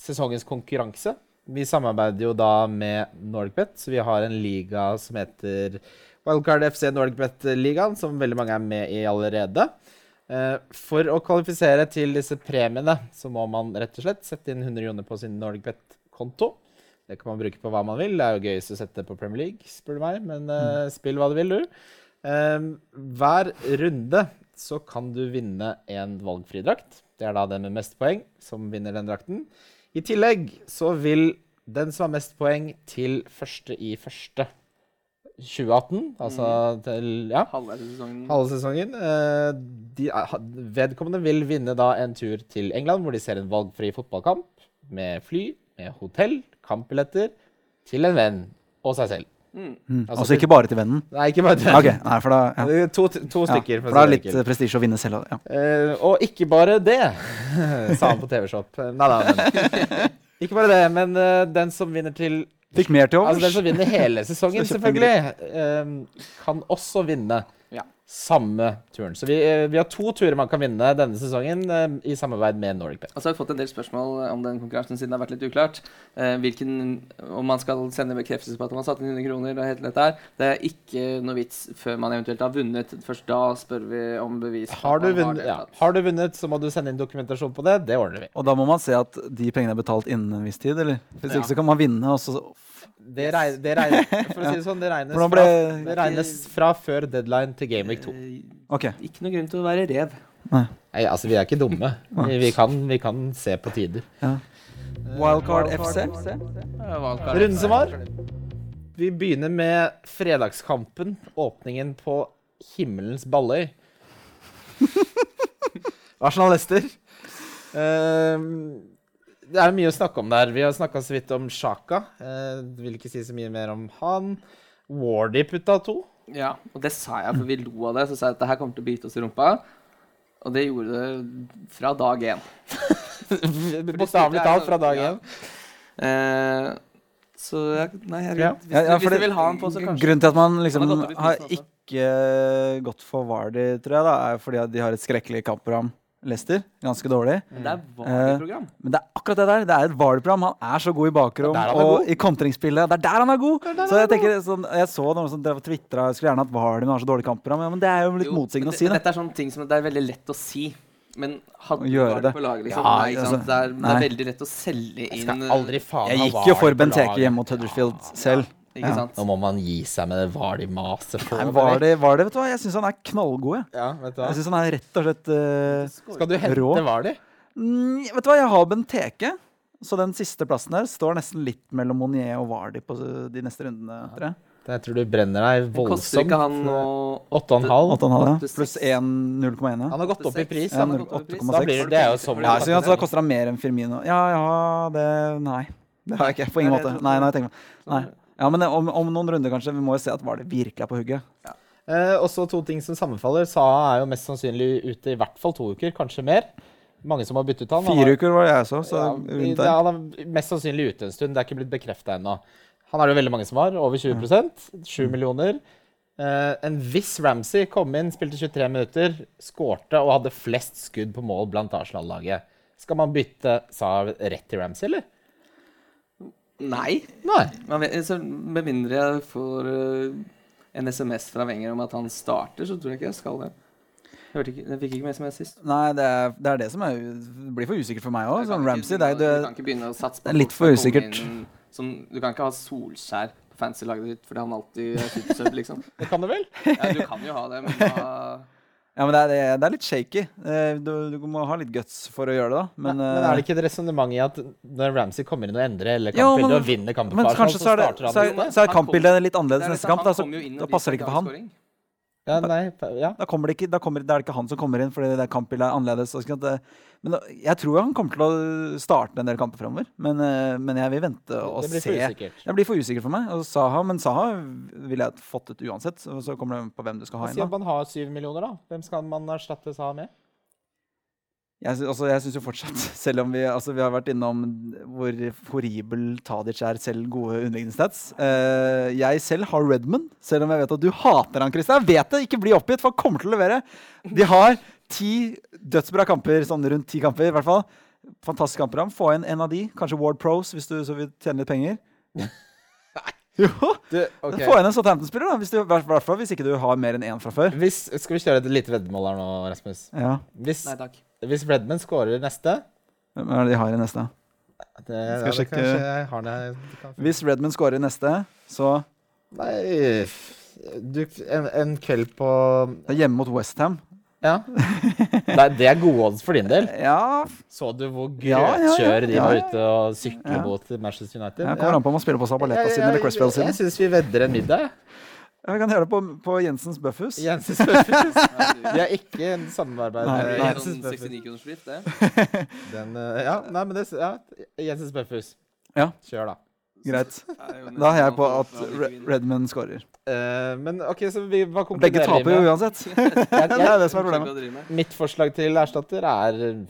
sesongens konkurranse. Vi samarbeider jo da med Norgbet, så vi har en liga som heter Wildcard FC Norgbet-ligaen, som veldig mange er med i allerede. Eh, For å kvalifisere til disse premiene, så må man rett og slett sette inn 100 kroner på sin Norgbet-konto. Det kan man bruke på hva man vil. Det er jo gøyest å sette på Premier League, spør du meg. Men eh, spill hva du vil, du. Ehm, hver runde så kan du vinne en valgfri drakt. Det er da den med mest poeng som vinner den drakten. I tillegg så vil den som har mest poeng til første i første 2018, altså til ja, Halvveis sesongen. halve sesongen. eh, de, er- vedkommende vil vinne da en tur til England, hvor de ser en valgfri fotballkamp med fly, med hotell, kampbilletter, til en venn og seg selv. Mm. Mm. Altså, Altså ikke bare til vennen? Nei, ikke bare til vennen. Okay. nei, for da [laughs] ja. To, to stykker. Ja, for da er det litt prestisje å vinne selv. Ja. Uh, og ikke bare det, [laughs] sa han på TV-shop. Nei da, [laughs] Ikke bare det, men uh, den som vinner til Fikk mer til Altså den som vinner hele sesongen, selvfølgelig, uh, kan også vinne. Samme turen. Så vi, eh, vi har to turer man kan vinne denne sesongen eh, i samarbeid med Nordic Bet. Og så har vi fått en del spørsmål om den konkurransen siden det har vært litt uklart. Eh, hvilken, om man skal sende bekreftelse på at man har satt inn 100 kroner og helt dette her. Det er ikke noe vits før man eventuelt har vunnet. Først da spør vi om bevis. Har du, vunnet, vunnet, ja. har du vunnet, så må du sende inn dokumentasjon på det. Det ordner vi. Og da må man se at de pengene er betalt innen en viss tid, eller? Hvis Ja. ikke så kan man vinne, og så Det, regner, det, regner, [laughs] for å si det sånn, det regnes, fra, det regnes fra før deadline til Game Week 2. Okay. Ikke noe grunn til å være rev. Nei, altså vi er ikke dumme. Vi, vi, kan, vi kan se på tider. Ja. Wildcard FC. Runden som var. Vi begynner med fredagskampen. Åpningen på himmelens Balløy. [laughs] Arsenal-Lester. Det er mye å snakke om der. Vi har snakka så vidt om Sjaka. Eh, vil ikke si så mye mer om han. Wardy putta to. Ja, og det sa jeg, for vi lo av det. Så sa jeg at det her kommer til å bite oss i rumpa. Og det gjorde det fra dag én. [laughs] Bokstavelig talt fra dag Ja. Eh, så jeg, nei, jeg, hvis, Ja, ja, hvis du vil ha den på, så kanskje. Grunnen til at man liksom har har ikke gått for Vardy, tror jeg, da, er fordi at de har et skrekkelig kampprogram. Leicester. Ganske dårlig. Men det er Eh, Vardy-program. Men det er akkurat det der. Det er et Vardy-program. Han er så god i bakrom og i kontringsspillet. Det er der han er god! Så jeg tenker sånn, jeg så noen som drev og twitra jeg skulle gjerne hatt men han har så dårlig kampprogram. Ja, men det er jo litt motsigende å si det- det. Dette er sånne ting som det er veldig lett å si. Men hadde du vært det. på laget, liksom Ja, nei, ikke sant? altså, Det, er, det er veldig lett å selge Jeg inn skal eh, aldri faen Jeg gikk jo for Benteke hjemme mot Huddersfield selv. Ikke Ja. sant? Nå må man gi seg med det Vardy-maset. for Nei, over. Vardy, Vardy, vet du hva? Jeg syns han er knallgod, jeg. Ja, vet du hva? Jeg syns han er rett og slett uh, Skal du hente Rå. Vardy? mm, Vet du hva, jeg har Benteke. Så den siste plassen der står nesten litt mellom Monier og Vardi på de neste rundene, tror jeg. Jeg tror du brenner deg Koster voldsomt. ikke han nå 8,5. 8,5, ja. Pluss seks. 1 0,1. Han har gått opp i pris. Ja, han har null- gått opp i pris. 8,6. Da blir det, det er jo som Ja, så, altså, da koster han mer enn Firmino. Ja, ja, det Nei. Det har jeg ikke. På ingen måte. Nei, nei, tenk meg. Nei. Ja, men om, om noen runder, kanskje. Vi må jo se at Vardy virkelig er på hugget. Eh, også to ting som sammenfaller. Saha er jo mest sannsynlig ute i hvert fall to uker, kanskje mer. Mange som har byttet han. Han Fire har- uker var det jeg så. så ja, det- han er mest sannsynlig ute en stund. Det er ikke blitt bekrefta ennå. Han er det jo veldig mange som har. Over 20% 7 Mm. millioner. Eh, en viss Ramsey kom inn, spilte 23 minutter, skårte og hadde flest skudd på mål blant Arsenal-laget. Skal man bytte Saha rett til Ramsey, eller? Nei. Nei. Man vet, så med mindre jeg får eh, en SMS fra Wenger om at han starter, så tror jeg ikke jeg skal det. Jeg, hørte ikke, jeg fikk ikke med SMS sist. Nei, det er, det er det som er Det blir for usikkert for meg òg. Sånn Ramsey, er Du kan ikke begynne å satse på det litt for usikkert. inn Som, du kan ikke ha Solskjær på fancy-laget ditt fordi han alltid er supersub, liksom. Det kan du vel? Ja, du kan jo ha det, men da Ja, men det er, det er- litt shaky. Eh, Du, du må ha litt guts for å gjøre det, da. Men, Men, men eh, er det ikke et resonnement i at når Ramsey kommer inn og endrer eller kampbildet og vinner kampen men kanskje så er, det, så er, så er kampbildet litt annerledes er neste kamp. sånn, Da, så, da passer det ikke for han. Ja, nei, ja. Da, kommer det ikke, da, kommer, da er det ikke han som kommer inn, fordi det kampbildet er annerledes. sånn at Men da, jeg tror han kommer til å starte en del kamper framover. Men, eh, men jeg vil vente og Det blir se. for usikkert. Det blir for usikkert for meg. Og Saha, men Saha ville jeg fått ut uansett. Så, så kommer det på hvem du skal ha Si inn. at man har syv millioner, da. Hvem skal man erstatte Saha med? Jeg, altså, jeg syns jo fortsatt, [laughs] selv om vi, altså, vi har vært innom hvor horribel Tadic er, selv gode underliggende stats uh, Jeg selv har Redman, selv om jeg vet at du hater han, Christian. Jeg vet det! Ikke bli oppgitt, for han kommer til å levere. De har ti dødsbra kamper, sånn rundt ti kamper i hvert fall. Fantastisk kampprogram. Få inn en av de. Kanskje Ward Pros, hvis du så vil tjene litt penger. Jo! Du, okay. Få inn en Southampton-spiller, da. Hvis du, hvert fall hvis ikke du har mer enn én fra før. Hvis, skal vi kjøre et lite veddemål her nå, Rasmus? Ja. Hvis, Nei takk. hvis Redman scorer neste Hvem er det de har i neste? Det, ja, Skal det sjekke- jeg har det du Hvis Redman scorer neste, så Nei du, en, en kveld på det er hjemme mot Westham. Ja. Nei, det er gode odds for din del. Ja, Så du hvor Ja, ja, ja. grøtkjør de var ute og sykler Ja. mot Manchester United? jeg kommer an på om man spiller på Sabaleta sin eller Cresswell sin. Jeg syns vi vedder en middag. Ja, vi kan gjøre det på, på Jensens Bøffhus. Jensens Bøffhus. [laughs] Vi har ikke en samarbeid med er Jensens Bøffhus. 69 kroners skift, det. [laughs] Den, eh, ja, nei, men det Ja, Jensens Bøffhus. Ja. Kjør, da. Greit. [laughs] Da er jeg på at Redman Redmond scorer. Uh, men OK, så vi, hva konkluderer Begge taper jo uansett. [laughs] [laughs] Det er det som er problemet. Mitt forslag til erstatter er eh,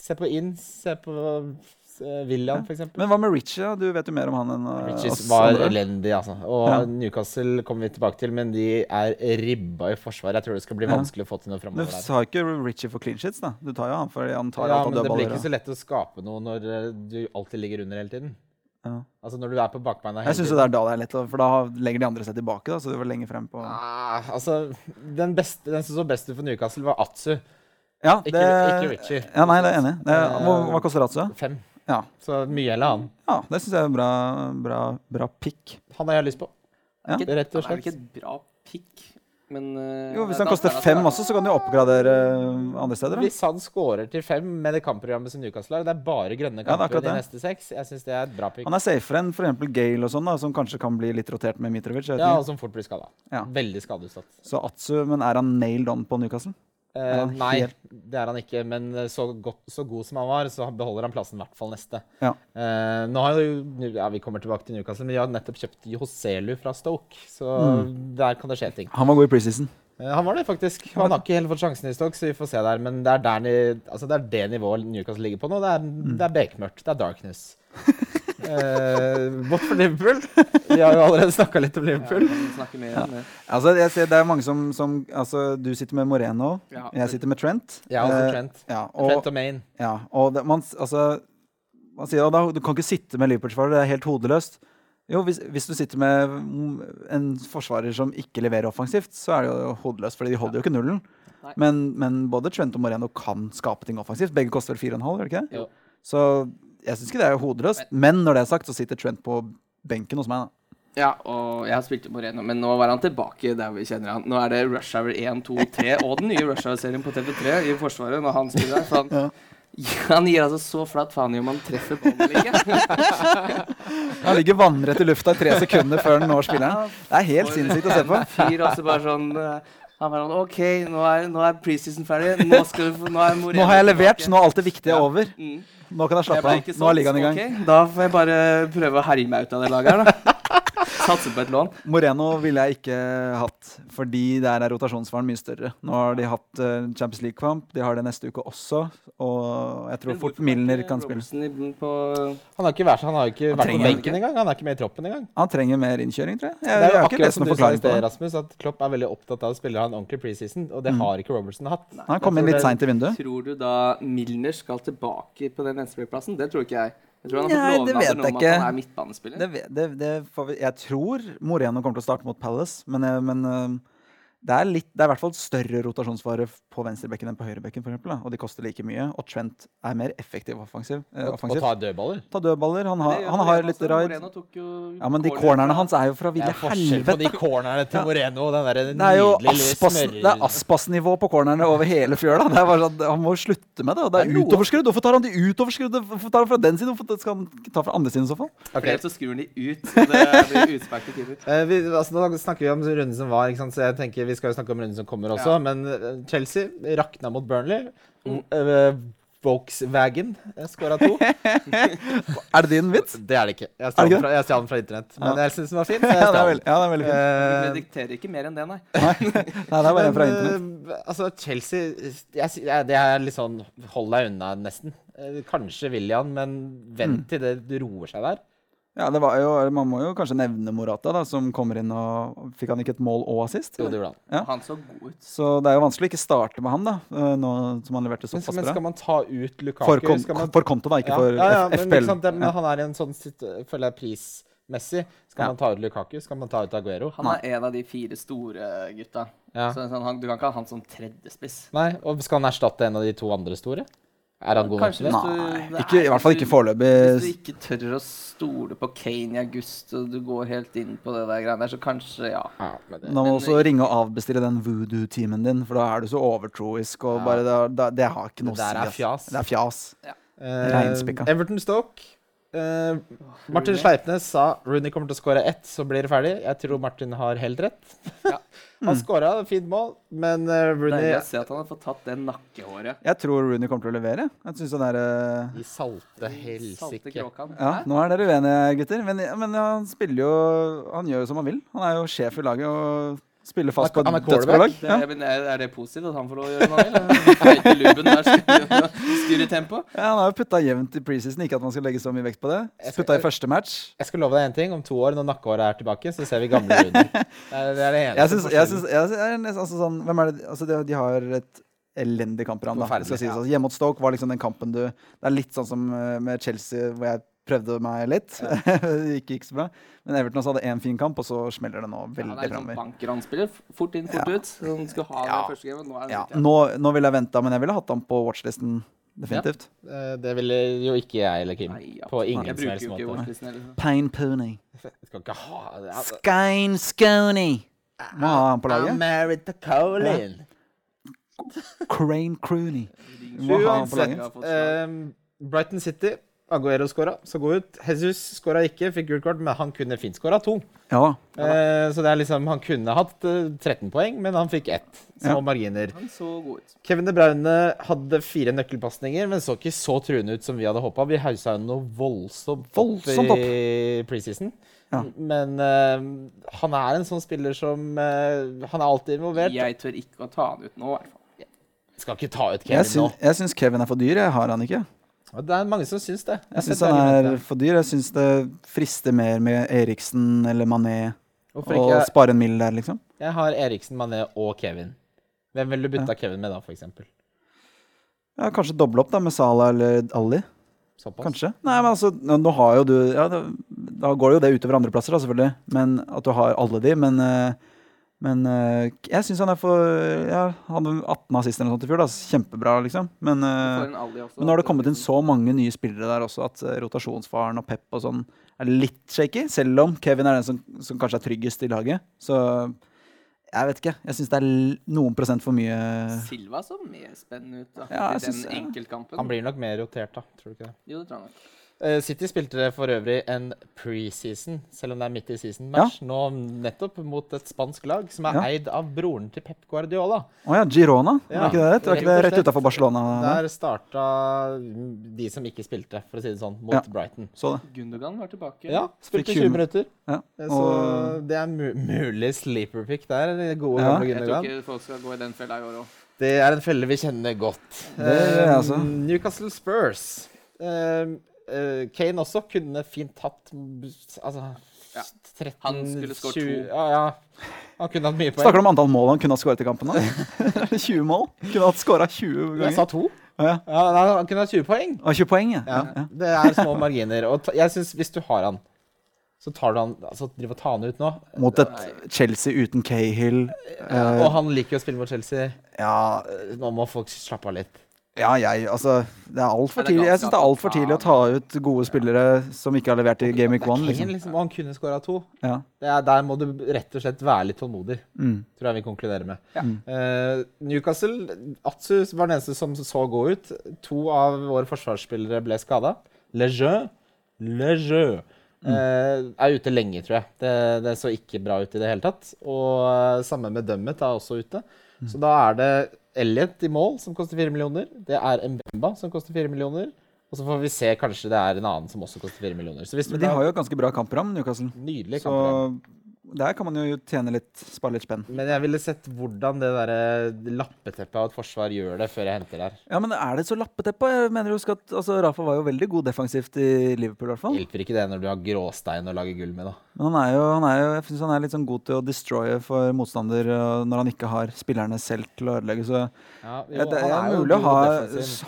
Se på inn, se på eh, William, eksempel. Men hva med Richie? Du vet jo mer om han enn oss. Richies var andre. elendig, altså. Og Ja. Newcastle kommer vi tilbake til, men de er ribba i forsvaret. Jeg tror det skal bli vanskelig å få til noe framover Du sa ikke Richie for clean shits, da. Du tar jo han fordi han tar Ja, alt av men det blir ikke så lett å skape noe når eh, du alltid ligger under hele tiden. Ja. Altså når du er på bakbeina Jeg syns det er da det er lett, for da legger de andre seg tilbake. da, Så du var lenge frem på Ah, altså, den, beste, den som så best ut for Newcastle, var Atsu. Ja, Ikke, det, ikke Richie. Ja, nei, det er enig. Det, Eh, hva, hva koster Atsu? Fem. Ja. Så mye eller annet. ja, det syns jeg er bra, bra, bra pick. Han har jeg lyst på. Ja. Ikke- Rett og Han er ikke et bra pick, men eh, Jo, Hvis han koster fem også, så kan du oppgradere uh, andre steder. Da. Hvis han scorer til fem med det kampprogrammet som Newcastle har, det er bare grønne er kamper ja, de neste seks, jeg syns det er et bra pick. Han er safere enn f.eks. Gale og sånn, da, som kanskje kan bli litt rotert med Mitrovic. Ja, og som fort blir skada. Ja. Veldig skadeutsatt. Så Atsu, men er han nailed on på Newcastle? Er nei, det er han ikke. Men så, godt, så god som han var, så beholder han plassen i hvert fall neste. Ja. Uh, nå har jo, ja, Vi kommer tilbake til Newcastle, men vi har nettopp kjøpt Joselu fra Stoke. Så Mm. der kan det skje ting. Han var god i preseason. Uh, han var det, faktisk. Han har ikke helt fått sjansen i Stoke, så vi får se der. Men det er, der altså det, er det nivået Newcastle ligger på nå. Det er, Mm. det er bekmørkt. Det er darkness. [laughs] eh, Bort for Liverpool. [laughs] Vi har jo allerede snakka litt om Ja, Liverpool. Ja, mer ja. det. Altså, jeg ser, det er mange som, som altså, Du sitter med Moreno, Ja, jeg sitter med Trent. Ja, altså Eh, Trent. Ja, og, Trent og Maine. ja, og det, man, altså, man sier at du kan ikke sitte med Liverpool-forsvarer, det er helt hodeløst. Jo, hvis, hvis du sitter med en forsvarer som ikke leverer offensivt, så er det jo hodeløst, fordi de holder jo ikke nullen. Men, men både Trent og Moreno kan skape ting offensivt. Begge koster vel 4,5, gjør det ikke det? Jo. Så jeg syns ikke det er hodeløst. Men når det er sagt, så sitter Trent på benken hos meg. da. Ja, og jeg har spilt jo Moreno, men nå var han tilbake der vi kjenner han. Nå er det Rush Hour 1, 2, 3 og den nye Rush Hour-serien på TV3 i Forsvaret når han spiller der. Han, han, han gir altså så flatt faen i om han treffer ballen eller ikke. [laughs] Han ligger vannrett i lufta i tre sekunder før han når spilleren. Det er helt sinnssykt å se på. Fyr, også bare sånn eh, Han bare sånn OK, nå er, nå er preseason ferdig. Nå, skal du, nå er Moreno Nå har jeg levert, tilbake. nå er alt det viktige over. Mm. Nå kan jeg slappe av. Nå er ligaen i gang. Okay. da får jeg bare prøve å herje meg ut av det laget her, da. [laughs] Satse på et lån. Moreno ville jeg ikke hatt, fordi der er rotasjonsfaren mye større. Nå har de hatt eh, Champions League-kamp, de har det neste uke også. Og jeg tror fort Milner er kan spille. Han har ikke vært, han har ikke Han vært på benken engang. Han er ikke med i troppen engang. Han trenger mer innkjøring, tror jeg. Jeg, Det er jo akkurat som du sa i sted. Rasmus, at Klopp er veldig opptatt av å spille han ordentlig preseason, og det Mm. har ikke Robertson hatt. Han kom inn litt seint i vinduet. tror du da Milner skal tilbake på den venstreplassen? Det tror ikke jeg. Jeg tror han har fått lovnader om at ikke. han er midtbanespiller. Det, det, det får vi, jeg tror Moreno kommer til å starte mot Palace, men, men eh, det er, litt, det er i hvert fall større rotasjonsfare på venstrebekken enn på høyrebekken, for eksempel. Og de koster like mye. Og Trent er mer effektiv offensiv. eh, Og, og ta dødballer. Ta dødballer. Han har, han har litt også. raid. Ja, men de corner cornerne hans er jo fra Det ville er forskjell på de helvete. cornerne til Moreno og den der Det er nydelige lille det er. Aspas-nivå på cornerne over hele fjøla. Det er bare sånn, han må slutte med det. Og det Det er er utoverskrudd. Hvorfor tar han de utoverskrudd? Hvorfor tar han fra den siden? Hvorfor skal han ta fra andre siden i så fall? Okay. Så skrur han de ut. Det blir utspark til keeper. [laughs] Eh, vi, altså, nå snakker vi om runden som var, ikke sant? så jeg tenker vi skal jo snakke om runden som kommer også. Ja. Men eh, Chelsea rakna mot Burnley. Mm. Uh, Volkswagen skåra to. [laughs] Er det din vits? Det er det ikke. Jeg stjal den den fra internett. Men Ja. jeg syns den var fin. Så [laughs] jeg Ja, det er veldig, ja, det er veldig fint. Uh, Eh, dikterer ikke mer enn det, nei. [laughs] Nei, det er bare fra internett. Uh, altså, Chelsea jeg, jeg, Det er litt sånn hold deg unna, nesten. Eh, Kanskje William, men vent Mm. til det roer seg der. Ja, det var jo, Man må jo kanskje nevne Morata, da, som kommer inn og Fikk han ikke et mål og assist? Jo, det gjorde han. Ja. Han så god ut. Så det er jo vanskelig å ikke starte med han, da, eh, nå som han leverte såpass bra. men skal man ta ut Lukaku? For, kon skal man for konto, da, ikke ja, for ja, ja, men, sant, men han er i en sånn føler jeg prismessig. Skal Ja. man ta ut Lukaku? Skal man ta ut Aguero? Han er en av de fire store gutta. Ja. Så sånn, han, du kan ikke ha han som tredjespiss. Nei, og skal han erstatte en av de to andre store? Er han god nok til det? Nei, ikke, i hvert fall ikke foreløpig. Hvis du ikke tør å stole på Kane i august, og du går helt inn på det der greiene der, så kanskje, ja. Ja, men det, Nå må Men- du også ringe og avbestille den voodoo-teamen din, for da er du så overtroisk. Og Ja. bare det, det, det har ikke noe Det der å er si. fjas. Det er fjas. Eh, Reinspikka. Everton Stoke. Eh, Martin Sleipnes sa Rooney kommer til å skåre ett, så blir det ferdig. Jeg tror Martin har helt rett. [laughs] Ja. han skåra fint mål, men uh, Rooney Jeg ser se at han har fått tatt det nakkehåret. Jeg tror Rooney kommer til å levere. Jeg synes han er uh... i Salte helsike. Ja, nå er dere uenige, gutter. Men, men han spiller jo Han gjør jo som han vil. Han er jo sjef i laget og spiller fast på Han et dødsbra Det, Ja. er, er det positivt at han får lov å gjøre noe? han vil? Feite lubben der styrer tempo. Ja, han har jo putta jevnt i preseason, ikke at man skal legge så mye vekt på det. Putta i første match. Jeg skal love deg en ting. Om to år, når nakkehåret er tilbake, så ser vi gamle Rooney. [laughs] Det er det, er eneste Jeg synes, jeg forskjellen. jeg nesten- altså sånn, Hvem er det altså de, de har et elendig kampprogram. Si. Ja. Altså, Hjemme mot Stoke var liksom den kampen du Det er litt sånn som eh, med Chelsea, hvor jeg prøvde meg litt. [laughs] det gikk ikke så bra. Men Everton også hadde én fin kamp, og så smeller det nå Ja, veldig det er sånn han spiller Fort inn, fort Ja. ut. Så han skal ha Ja. det første gamet. Nå er det Ja, nå, nå ville jeg venta, men jeg ville hatt ham på watchlisten. Definitivt. Eh, Det ville jo ikke jeg eller Kim. Nei, På ingen som helst måte. Pine Pony. Skal ikke ha det. Skein Sconey. Må ha han på laget. I'm married to Colin. Crane Crooney. Må ha han på Uansett. laget. ehm, Brighton City. Aguero skåra, så gå ut. Jesus skåra ikke, fikk gult kort, men han kunne fint skåra to. Ja ja. Eh, så det er liksom, han kunne hatt eh, 13 poeng, men han fikk ett. Små Ja. marginer. Han så god ut. Kevin De Braune hadde fire nøkkelpasninger, men så ikke så truende ut som vi hadde håpa. Vi hausa jo noe voldsomt Voldsomt opp. i preseason. Ja. Men eh, han er en sånn spiller som eh, Han er alltid involvert. Jeg tør ikke å ta han ut nå, i hvert fall. Jeg Skal ikke ta ut Kevin Jeg syns, jeg syns Kevin er for dyr. Jeg har han ikke. Og Det er mange som syns det. Jeg jeg syns han er for dyr. Jeg syns det frister mer med Eriksen eller Mané å spare en mill der, liksom. Jeg har Eriksen, Mané og Kevin. Hvem ville du bytta Kevin med da, eksempel? Ja, kanskje doble opp da med Salah eller Ali. Såpass? Kanskje. Nei, men altså, nå, har jo du ja, da, går jo det utover andreplasser, da, selvfølgelig. Men at du har alle de. Men, eh, men eh, jeg syns han er for Ja, han hadde 18 assister eller noe sånt i fjor. da, Kjempebra, liksom. Men, også, men nå har det kommet inn så mange nye spillere der også at eh, rotasjonsfaren og Pep og sånn er litt shaky. Selv om Kevin er den som, som kanskje er tryggest i laget. Så jeg vet ikke. Jeg syns det er noen prosent for mye Silva så mer spennende ut da, Ja, i den synes- enkeltkampen. Han blir nok mer rotert, da. Tror du ikke det? Jo, det tror jeg nok. Eh, City spilte for øvrig en preseason, selv om det er midt i season-match, nå nettopp mot et spansk lag som er Ja. eid av broren til Pep Guardiola. Å ja, Girona? Ja, er ikke det rett? Var ikke det rett utafor Barcelona? der? Starta de som ikke spilte, for å si det sånn, mot Ja. Brighton. Så det. Gundogan var tilbake. Ja, spilte 20 20 minutter. Ja. Eh, Så det er mu mulig sleeper pick der. Gode, Ja. gamle Jeg tror Gundogan. ikke folk skal gå i den fella i år òg. Det er en felle vi kjenner godt. Det altså. Newcastle Spurs. Eh, eh, Kane også kunne fint tatt mm, altså, Ja. 13 Han skulle skåret 20 to. Ja, ja. Han kunne hatt mye poeng. Snakker du om antall mål han kunne ha skåret i kampen? da? [laughs] 20 mål? Kunne ha skåra 20 ganger. Jeg sa to. Ja. Ja, nei, han kunne hatt 20 poeng. Og 20 poeng, ja. Ja. Det er små marginer. Og ta, jeg synes hvis du har han, så tar du han altså driver og tar han ut nå. Mot et Chelsea uten Cahill. Ja, og han liker jo å spille mot Chelsea. Ja, Eh, Nå må folk slappe av litt. Ja, jeg Altså, det er altfor tidlig. Jeg syns det er altfor ta tidlig å ta ut gode spillere som ikke har levert i Game Week 1. Liksom. liksom, og han kunne skåra to. Ja. Det er, der må du rett og slett være litt tålmodig, Mm. tror jeg vi konkluderer med. Ja. Uh, Newcastle Atsu var den eneste som så god ut. To av våre forsvarsspillere ble skada. Lejeune Lejeune uh, er ute lenge, tror jeg. Det, det så ikke bra ut i det hele tatt. Og uh, samme med Dummet er også ute. Så da er det Elliot i mål, som koster 4 millioner. Det er Mbemba, som koster 4 millioner. Og så får vi se, kanskje det er en annen som også koster 4 millioner. Så hvis Men de har jo ganske bra kampram, Newcastle. Nydelig Så kampprogram. Der kan man jo tjene litt, spare litt spenn. Men jeg ville sett hvordan det der lappeteppet av et forsvar gjør det, før jeg henter der. Ja, men er det så lappeteppe? Jeg mener jo at altså, Rafa var jo veldig god defensivt i Liverpool, i hvert fall. Hjelper ikke det når du har gråstein å lage gull med, da. Men han er jo, han er jo jeg synes han er litt sånn god til å destroye for motstander uh, når han ikke har spillerne selv til å ødelegge. Så Ja, jo, det er, er mulig å ha,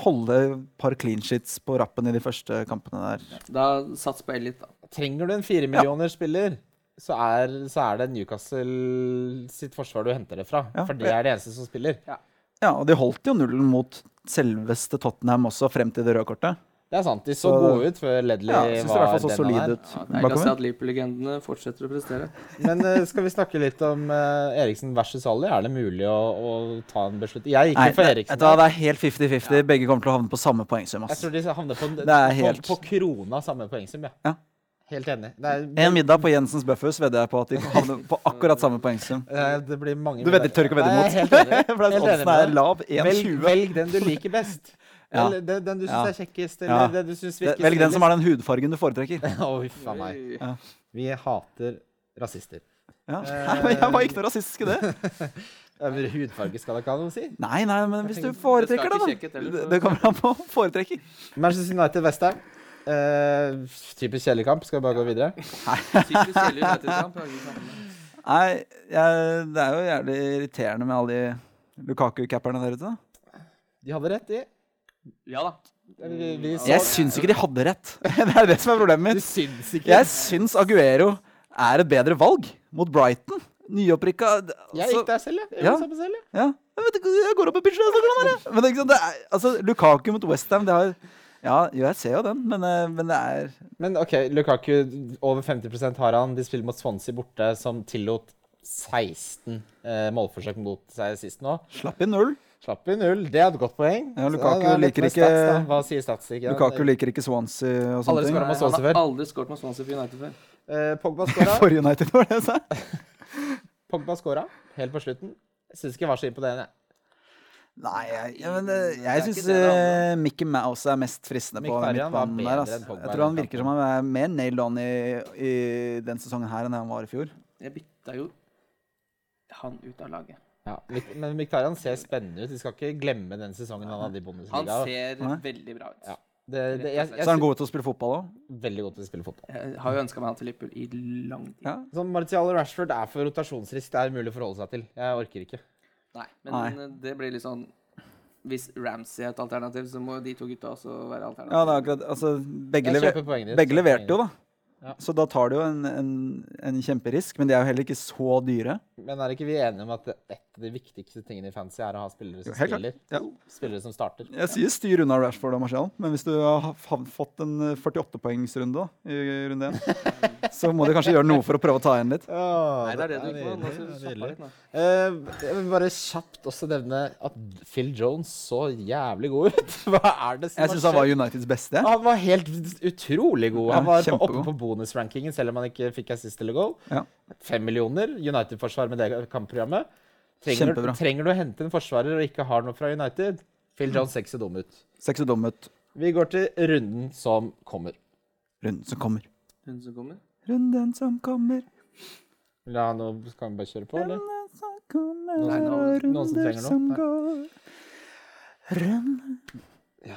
holde et par clean shits på rappen i de første kampene der. Da sats på Elliot, da. Trenger du en firemillionerspiller, så, er, så er det Newcastle sitt forsvar du henter det fra. Ja, For det er det eneste som spiller. Ja. Ja, og de holdt jo nullen mot selveste Tottenham også, frem til det røde kortet. Det er sant. De så, Så- gode ut før Ledley Ja, det hvert var denne der. den han er. ut Ja, det er deilig å se at Liverpool-legendene fortsetter å prestere. [laughs] Men uh, skal vi snakke litt om uh, Eriksen versus Ali? Er det mulig å, å ta en beslutning? Jeg gikk Nei, jo for Eriksen. der. det er helt 50-50. Begge kommer til å havne på samme poengsum. Jeg tror de havner på, er helt- på, på krona samme poengsum, ja. Helt enig. Det, er, En middag på Jensens Buffers vedder jeg på at de havner på akkurat samme poengsum. det blir mange Du vedder, tør ikke vedde imot. jeg er helt enig. [laughs] For Helt enig oddsen er lav. Velg, 1,20. velg den du liker best. [laughs] Ja. Eller den, den du syns Ja. er kjekkest, Ja. den du synes virker Velg den som har den hudfargen du foretrekker. [laughs] Å, faen meg. Ja. Vi hater rasister. Ja. Eh, Nei, jeg var ikke noe rasistisk i det. Hudfarge skal det ikke ha noe å si. Nei, nei, men hvis du foretrekker det, da. Det, det kommer an på foretrekker. Manchester United Westham. Uh, typisk kjedelig kamp. Skal vi bare gå videre? [laughs] Typisk det. Nei, jeg, det er jo jævlig irriterende med alle de Lukaku-capperne der ute. De hadde rett, de. Ja da. Vi, vi så- Jeg syns ikke de hadde rett. [laughs] Det er det som er problemet Du mitt. syns ikke Jeg syns Aguero er et bedre valg mot Brighton. Nyopprykka altså, Jeg altså- gikk der selv, jeg. Jeg Ja. selv, jeg. Ja, jeg vet jeg går opp i pitchen og snakker om det. Men det er ikke sant, det er, altså, Lukaku mot Westham, det har Ja, jo, jeg ser jo den, men, eh, men det er Men OK, Lukaku over 50% har han. De spiller mot Swansea borte, som tillot 16 eh, målforsøk mot seg sist nå. Slapp inn null. Slapp i null. Det er et godt poeng. Ja, Lukaku er liker ikke- stats. Hva sier statistikken? Lukaku liker ikke Swansea og sånne ting. Han har aldri skåret mot Swansea for United før. Eh, Pogba [laughs] skåra. For United, var det jeg sa. [laughs] Pogba skåra helt på slutten. Syns ikke det var så imponerende. Nei, jeg, ja, men, eh, jeg syns det handler Mickey Mouse er mest fristende på Mkhitaryan var midtbanen der. Altså. Jeg tror han virker som han er mer nailed on i, i den sesongen her enn han var i fjor. Jeg bytta jo han ut av laget. Ja, men Miktarian ser spennende ut. Vi skal ikke glemme den sesongen han hadde i Han ser Nei. veldig bra ut. Ja. Det, det, jeg, Så er han god til å spille fotball òg. veldig god til å spille fotball. Jeg har jo ønska meg han til Liverpool i lang tid. Ja. Sånn Martial og Rashford er for rotasjonsrisk. Det er mulig å forholde seg til. Jeg orker ikke. Nei, men Nei. eh, det blir litt sånn Hvis Ramsey er et alternativ, så må de to gutta også være alternativ. Ja, det er akkurat Altså, begge, lever, ditt. begge leverte jo, da. Ja. Så da tar det jo en, en, en kjemperisk, men de er jo heller ikke så dyre. Men er ikke vi enige om at et av de viktigste tingene i fantasy er å ha spillere som spiller? Ja. Spillere som starter. Jeg sier styr unna Rashford og Marcial, men hvis du har fått en 48-poengsrunde i runde én, [laughs] så må du kanskje gjøre noe for å prøve å ta igjen litt. Nei, det er det du ikke litt. Eh, jeg vil bare kjapt også nevne at Phil Jones så jævlig god ut. [laughs] Hva er det som Jeg syns han var? Uniteds beste. Han var helt utrolig god. Ja, Han var på, kjempegod. oppe på bonusrankingen selv om han ikke fikk assist eller goal. Ja. Fem millioner. United-forsvar med det kampprogrammet. Trenger, du- trenger du å hente en forsvarer og ikke har noe fra United? Phil John ser ikke dum ut. Ser dum ut. Vi går til runden som kommer. Runden som kommer. Runden som kommer. Runden som kommer. La, nå skal vi bare kjøre på, eller? Runden som kommer, Nei, nå, og noen som trenger noe? som går. Runder Ja.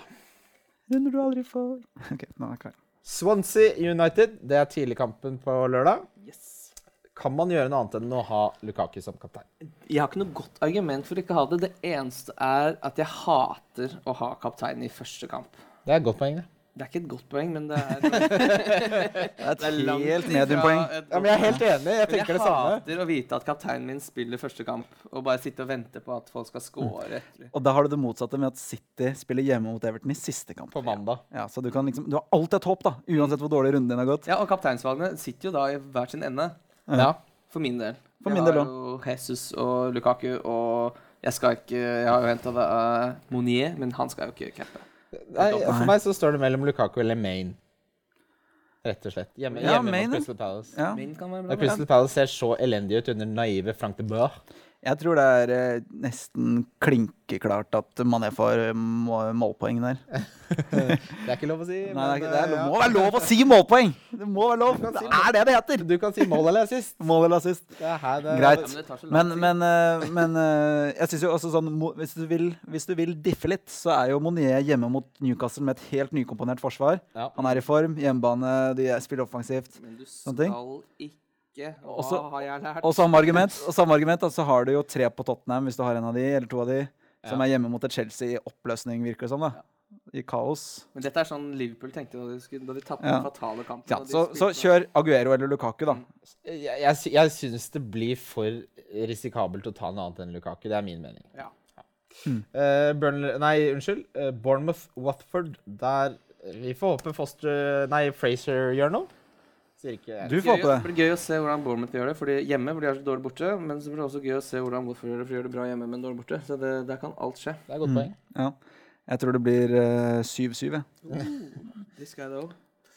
Runder du aldri får. [laughs] OK, nå er jeg klar. Swansea United, det er tidligkampen på lørdag. Yes. Kan man gjøre noe annet enn å ha Lukaku som kaptein? Jeg har ikke noe godt argument for å ikke ha det. Det eneste er at jeg hater å ha kaptein i første kamp. Det er et godt poeng, det. Det er ikke et godt poeng, men det er [laughs] Det er et helt mediumpoeng. Ja, men jeg er helt enig. Jeg tenker jeg det samme. Jeg hater å vite at kapteinen min spiller første kamp, og bare sitte og vente på at folk skal score. Mm. Og da har du det motsatte med at City spiller hjemme mot Everton i siste kamp. På mandag. Ja, så du kan liksom Du har alltid et håp, da. Uansett hvor dårlig runden din har gått. Ja, og kapteinsvalgene sitter jo da i hver sin ende. Ja. For min del. For jeg min del har jo Jesus og Lukaku, og jeg skal ikke Jeg har jo henta uh, Monier, men han skal jo ikke cappe. Nei, for meg så står det mellom Lukaku eller Maine. Rett og slett. Hjemme, Ja, hjemme Maine, mot. Crystal Palace. Ja. Maine kan være bra. Crystal Palace ser så elendig ut under naive Frank de Boer. Jeg tror det er eh, nesten klinkeklart at Mané får eh, må- målpoeng der. [laughs] Det er ikke lov å si. Nei, det, er ikke, det er, men, må være lov å si målpoeng! Det må være lov! Det er det det heter! Du kan si mål eller assist. [laughs] Mål eller assist. Det er her det Greit. Ja, men det tar så lang Men, tid. men, eh, men eh, jeg synes jo også sånn mo- hvis du, vil, hvis du vil diffe litt, så er jo Monier hjemme mot Newcastle med et helt nykomponert forsvar. Ja. Han er i form, hjemmebane, de spiller offensivt. Men du Sånne ting. skal ikke Hva Også- har jeg lært? Og samme argument, og samme argument så har du jo tre på Tottenham hvis du har en av de, eller to av de, som Ja. er hjemme mot et Chelsea i oppløsning, virker det som. da. I kaos. Men dette er sånn Liverpool tenkte da de, skulle, da de tapte Ja. den fatale kampen. Ja, de så, så kjør Aguero eller Lukaku, da. Jeg, jeg, jeg syns det blir for risikabelt å ta noe annet enn Lukaku. Det er min mening. Ja. Mm. Uh, Burnley Nei, unnskyld. Uh, Bournemouth Watford. Der Vi får håpe Foster Nei, Fraser gjør noe. Jeg. Du får håpe Det det. blir gøy å se hvordan Bournemouth gjør det fordi hjemme, for de er så dårlig borte. Men så blir det også gøy å se hvordan Watford gjør det, for de gjør det bra hjemme, men dårlig borte. Så det, der kan alt skje. Det er et godt Mm. poeng. Ja. Jeg tror det blir eh, 7-7, jeg. This guy though.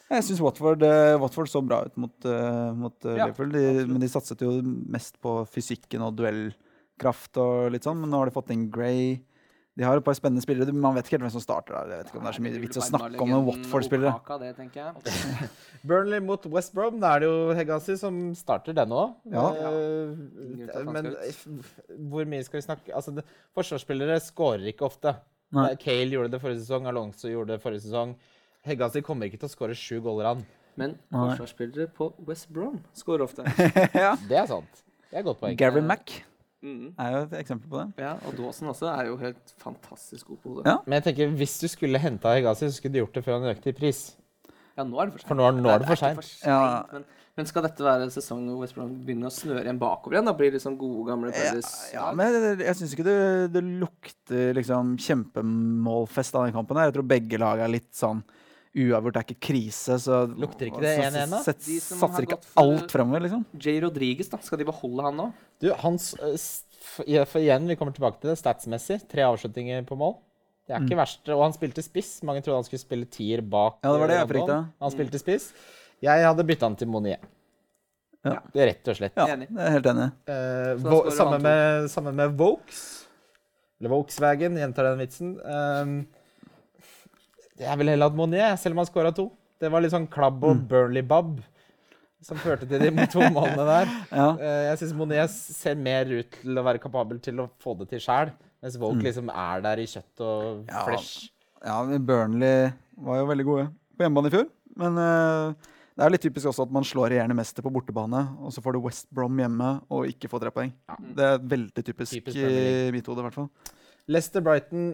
Jeg syns Watford, eh, Watford så bra ut mot, uh, mot eh, Ja, Liverpool. De, men de satset jo mest på fysikken og duellkraft og litt sånn. Men nå har de fått inn Gray. De har et par spennende spillere. Man vet ikke helt hvem som starter der. Jeg vet ikke om det er så mye vits å snakke om noen Watford-spillere. [laughs] Burnley mot West Brom. Da er det jo Hegazi som starter den òg. Ja. At han men hvor mye skal vi snakke Altså, det, forsvarsspillere skårer ikke ofte. Nei. Kale gjorde det forrige sesong, Alonso gjorde det forrige sesong. Hegazi kommer ikke til å skåre sju goaler, han. Men forsvarsspillere på West Brom skårer ofte. ja. [laughs] Det er sant. Det er et godt poeng. Gary Mack Mm. er jo et eksempel på det. Ja, og Dawson også er jo helt fantastisk god på hodet. Ja. Men jeg tenker, hvis du skulle henta Hegazi, så skulle du gjort det før han økte i pris. Ja, nå er det for seint. For nå er- nå er det for seint. Ja. Men, men skal dette være sesongen hvor West Brom begynner å snøre igjen bakover igjen? Da blir det liksom gode, gamle Ja, ja, men jeg, jeg syns ikke det, det lukter liksom kjempemålfest av den kampen. her. Jeg tror begge lag er litt sånn uavgjort, det er ikke krise. Så Lukter ikke det 1-1 da? Set, De som har Satser ikke gått for- alt fremover, liksom. Jay Rodriguez, da. Skal de beholde han nå? Du, hans eh, For igjen, vi kommer tilbake til det. Statsmessig, tre avslutninger på mål. Det er ikke verst. Og han spilte spiss. Mange trodde han skulle spille tier bak. Ja, det var det eh, jeg frykta. Han spilte spiss. Jeg hadde bytta han til Monier. Ja. Det er rett og slett. Ja, det er helt enig. Eh, samme, med, samme med Vokes. Eller Volkswagen, gjentar den vitsen. Um, jeg ville heller hatt Monier, selv om han scora to. Det var litt sånn klabb og Burnley-bab som førte til de [laughs] to målene der. Ja. Eh, jeg syns Monier ser mer ut til å være kapabel til å få det til sjæl, mens Volk liksom er der i kjøtt og Ja. flesh. ja, Burnley var jo veldig gode på hjemmebane i fjor. Men uh, det er litt typisk også at man slår regjerende mester på bortebane, og så får du West Brom hjemme og ikke får tre poeng. Det er veldig typisk, Typisk i mitt hode, i hvert fall. Leicester Brighton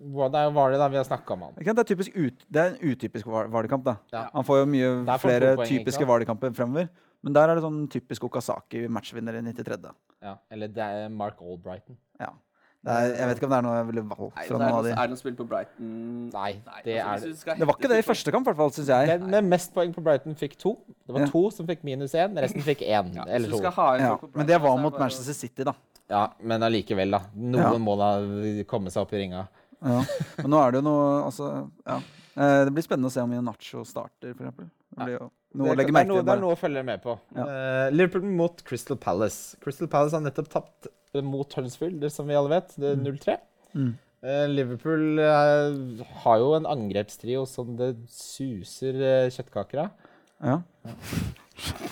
ah, hva- Det er jo var det da vi har snakka om han. Det er, typisk ut, det er en utypisk var- Vardekamp. da. Ja. Han får jo mye får flere poeng, typiske sant? Vardekamper fremover. Men der er det sånn typisk Okazaki, matchvinner i 93. Ja, eller det er Mark Albrighton. Ja. Det er, jeg vet ikke om det er noe jeg ville valgt Nei, fra er, noen av de. er det noe spill på Brighton Nei, det altså, er det. Det var ikke det i første kamp, i hvert fall, syns jeg. Den med mest poeng på Brighton fikk to. Det var Ja. to som fikk minus én, resten fikk én. Ja, eller to. Ja, men det var mot Manchester City, da. Ja, men allikevel, da. Noen Ja. må da komme seg opp i ringa. Ja. Men nå er det jo noe altså, ja. Eh, Det blir spennende å se om Nacho starter, f.eks. Det blir jo noe å det, legge er merke noe, til. det er bare. noe å følge med på. Ja. Eh, Liverpool mot Crystal Palace. Crystal Palace har nettopp tapt eh, mot Huddersfield, som vi alle vet. Det er 0-3. Mm. Eh, Liverpool eh, har jo en angrepstrio som det suser uh, kjøttkaker av. Ja.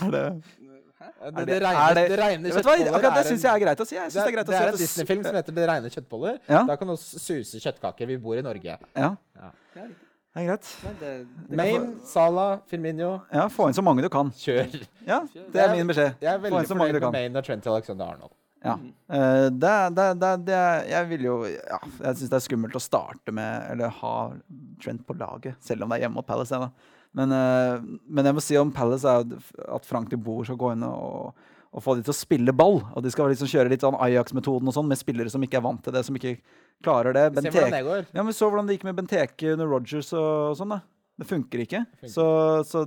Er det Det, Er det, det- regner, er det- det regner Vet du hva, kjøttboller. akkurat det syns jeg er greit å si. Det er greit å det si er en Disney-film som heter 'Det regner kjøttboller'. Ja. Da kan du suse kjøttkaker. Vi bor i Norge. Ja, Ja, det er greit. Maine, Salah, Firmino. Ja, Få inn så mange du kan. Kjør. Ja, [laughs] Det er min beskjed. Jeg er Få veldig inn så mange fornøyd du med kan. Maine og Trent Alexander Arnold. Ja. Eh, det, er- det, det, det, jeg vil jo ja, Jeg syns det er skummelt å starte med Eller ha Trent på laget, selv om det er hjemme mot Palace. Da. Men, eh, men jeg må si om Palace er at Frank de Boer skal gå inn og, og få de til å spille ball. Og de skal liksom kjøre litt sånn Ajax-metoden og sånn, med spillere som ikke er vant til det, som ikke klarer det. Vi ser hvordan det går. ja, men Så hvordan det gikk med Benteke under Rogers og sånn. da Det funker ikke. Funker. Så, så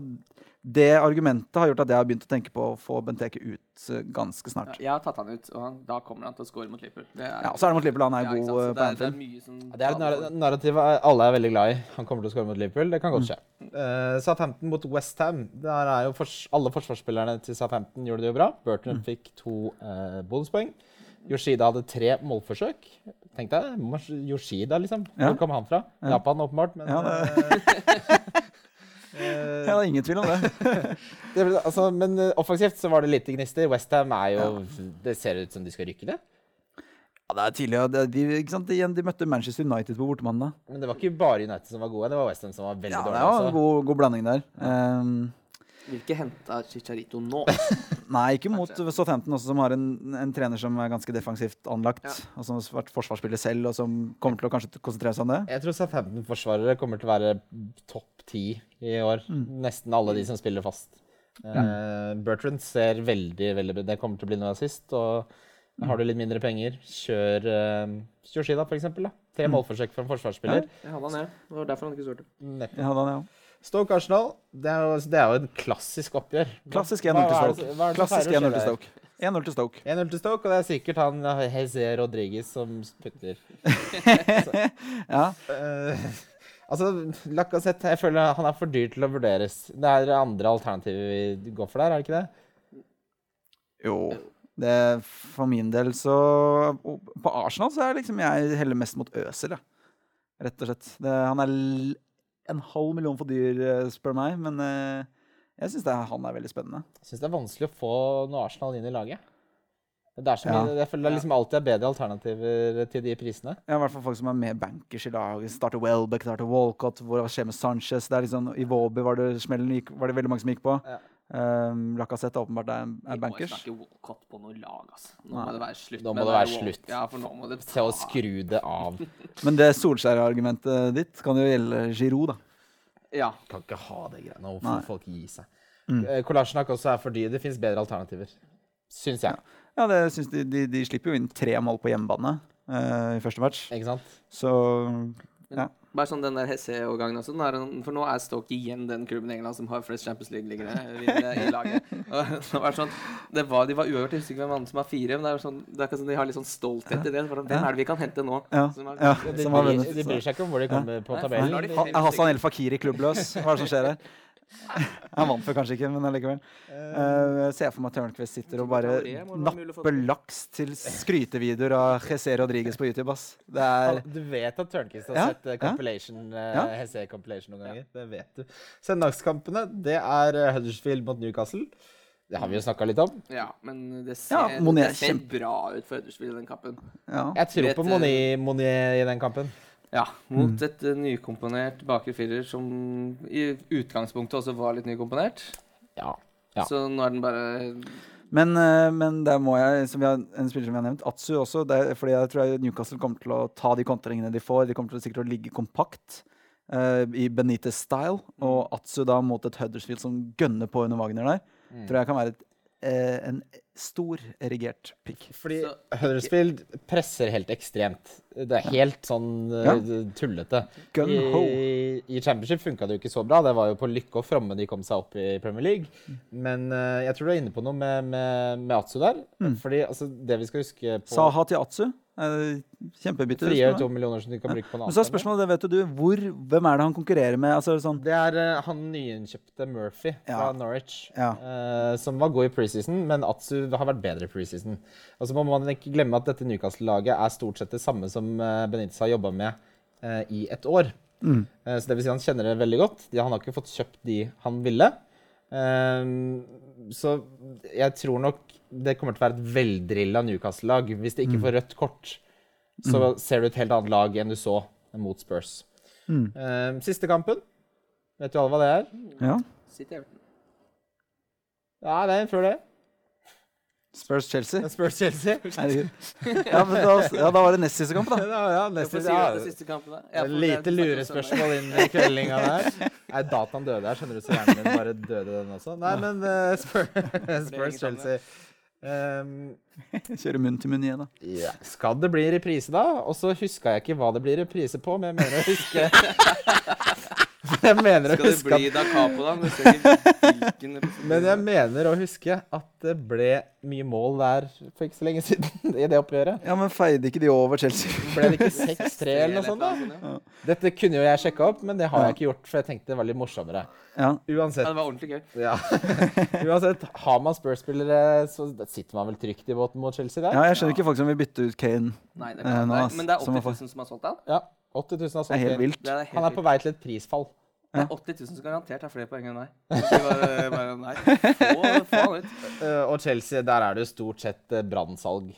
det argumentet har gjort at jeg har begynt å tenke på å få Benteke ut ganske ganske Ja, snart. jeg har tatt han ut, og han, da kommer han til å score mot Liverpool. Det er, Ja, og så er det mot Liverpool. Han er Ja, god eh, det på er, det er Ja, Det er et narrativ alle er veldig glad i. Han kommer til å score mot Liverpool. Det kan godt skje. Mm. Uh, Southampton mot Westham. Der er jo fors alle forsvarsspillerne til Southampton gjorde det jo bra. Burton Mm. fikk to uh, bonuspoeng. Yoshida hadde tre målforsøk. Tenk deg, Yoshida, liksom. Ja. Hvor kom han fra? Ja. Japan, åpenbart. Men Ja, eh, [laughs] eh, Jeg har ingen tvil om det. [laughs] det, ble- altså, men eh, offensivt så var det lite gnister. Westham er jo Det ser ut som de skal rykke det. Ja, det er tidlig, Ja. de, ikke sant? Igjen, de møtte Manchester United på bortemann. Men det var ikke bare United som var gode. Det var Westham som var veldig Ja, det Ja, en god, god blanding der. Um, Vil ikke hente Chicharito nå. [laughs] nei, ikke mot Southampton, også, som har en, en trener som er ganske defensivt anlagt. Ja. Og som har vært forsvarsspiller selv, og som kommer til å kanskje konsentrere seg om det. Jeg tror Southampton-forsvarere kommer til å være topp ti i år. Mm. Nesten alle de som spiller fast. Eh, Bertrand ser veldig veldig bra Det kommer til å bli noe assist. Og Har du litt mindre penger, kjør uh, Yoshida, for eksempel. Da. Tre Mm. målforsøk fra en forsvarsspiller. Jeg hadde han, jeg. Det var derfor han ikke svarte. Jeg hadde han, ja. Stoke Arsenal, det er, jo, det er jo en klassisk oppgjør. Klassisk 1-0 til er Stoke. er Klassisk 1-0 til? Stoke. 1-0 til Stoke. 1-0 til Stoke, og det er sikkert han Heze Rodriguez som putter. [laughs] Ja. Uh, altså, Lacassette, jeg føler han er for dyr til å vurderes. Det er andre alternativer vi går for der, er det ikke det? Jo. Det, for min del så På Arsenal så er liksom jeg heller mest mot Øsel, jeg. Rett og slett. Det, han er en halv million for dyr, eh, spør meg, men eh, jeg syns han er veldig spennende. Jeg syns det er vanskelig å få noe Arsenal inn i laget. Det er Ja. jeg føler det liksom alltid er bedre alternativer til de prisene. Ja, I hvert fall folk som er med bankers i laget. Starter Welbeck, starter Walcott. Hva skjer med Sanchez? Det er liksom, I Våby var det smellen gikk, var det veldig mange som gikk på. Ja. Um, Lacassette åpenbart er, er Vi må ikke snakke Walcott på noe lag, altså. Nå Nei. må det være slutt. Nå må det være der slutt. Ja, for nå må det Se å skru det av. [laughs] Men det Solskjær-argumentet ditt kan jo gjelde Giroud, da. Ja. Kan ikke ha det greiene. Nå Nei. får folk gi seg. Mm. Eh, Kolasjnak også er for dyr. Det fins bedre alternativer. Syns jeg. Ja, det syns de, de, de slipper jo inn tre mål på hjemmebane uh, i første match. Ikke sant? Så Bare sånn den der Hesse-overgangen også. For nå er Stoke igjen den klubben i England som har flest Champions League-liggere i laget. [laughs] Og det sånn, det var, de var uavgjort, jeg husker ikke hvem andre som har fire. Men det er, sånn, det er sånn, de har litt sånn stolthet i det. For Hvem er det vi kan hente nå? ja, Som er- ja, De, de, de bryr seg ikke om hvor de kommer på tabellen. Hassan El Fakiri klubbløs? Hva er det som skjer her? [laughs] Han vant for kanskje ikke, men allikevel. Uh, jeg for meg at Tørnquist sitter og bare napper laks til skrytevideoer av Jesse Rodriguez på YouTube. ass. Det er Du vet at Tørnquist har Ja, sett eh, compilation, eh, Ja. Hesse compilation noen ganger. Det vet du. Søndagskampene, det er Huddersfield mot Newcastle. Det har vi jo snakka litt om. Ja, men det ser, Ja, Monier det ser kjempe- bra ut for Huddersfield i den kampen. ja. Jeg tror Vet, på Monet Monier i den kampen. Ja, mot Mm. et uh, nykomponert bakre firer som i utgangspunktet også var litt nykomponert. Ja. Ja. Så nå er den bare Men, eh, men der må jeg, som vi har, en spiller som vi har nevnt, Atsu også. Er, fordi jeg tror jeg Newcastle kommer til å ta de kontringene de får. De kommer til å sikkert å ligge kompakt uh, i Benitez-style. Og Atsu da mot et Huddersfield som gønner på under Wagner der, Mm. tror jeg kan være et, uh, en stor erigert pick. Fordi Så- Huddersfield presser helt ekstremt. Det er helt sånn eh, Ja. tullete. Gun ho. I, I Championship funka det jo ikke så bra. Det var jo på lykke og fromme de kom seg opp i Premier League. Men uh, jeg tror du er inne på noe med, med, med Atsu der. Mm. Fordi altså, det vi skal huske på Saha til Atsu. Kjempebytte. Frigjør to millioner som du kan bruke på en Men annen så er spørsmålet, det vet du, hvor, hvem er det han konkurrerer med? Altså, sånn, Det er uh, han nyinnkjøpte Murphy fra Ja. Norwich, Ja. uh, som var god i preseason, men Atsu har vært bedre i preseason. Og så må man ikke glemme at dette Newcastle-laget er stort sett det samme som uh, Benitez har jobba med i et år. Mm. Så det vil si han kjenner det veldig godt. Han har ikke fått kjøpt de han ville. Ehm, så jeg tror nok det kommer til å være et veldrilla Newcastle-lag. Hvis det ikke får rødt kort, så ser du et helt annet lag enn du så mot Spurs. Mm. Uh, siste kampen. Vet du alle hva det er? ja. City Everton. Ja, det er en før det. Spurs-Chelsea. Spurs-Chelsea. [laughs] Ja, men da, ja, da var det nest siste kamp, da. [laughs] Ja, ja, sier det ja. er siste kampen, da? Ja, det Lite lurespørsmål inn i kveldinga der. [laughs] Nei, dataen døde her, skjønner du, så hjernen min bare døde den også. Nei, men uh, Spurs-Chelsea um, Kjøre munn til munn igjen, da. Yeah. Skal det bli reprise, da? Og så huska jeg ikke hva det blir reprise på, men jeg mener å huske [laughs] Jeg mener Skal å huske det bli Da Capo, da? Men det ikke. Men jeg mener å huske at det ble mye mål der for ikke så lenge siden [laughs] i det oppgjøret. Ja, men feide ikke de over Chelsea? [laughs] Ble det ikke 6-3 eller noe sånt? da? Ja, Dette kunne jo jeg sjekka opp, men det har jeg ikke gjort, for jeg tenkte det var litt morsommere. Ja. Uansett, det var ordentlig gøy. ja. Uansett har man Spurs-spillere, så sitter man vel trygt i båten mot Chelsea der. ja, jeg skjønner ikke folk som vil bytte ut Kane. Nei, det Eh, nå, Men det er 80 000 som har solgt han. Ja, 80 000 har Det er solgt helt vilt. Det er helt Han er på vei til et prisfall. Det er 80 000 som garantert har flere poeng enn meg. Bare, bare nei. Få, faen ut. Uh, og Chelsea, der er det stort sett uh, brannsalg.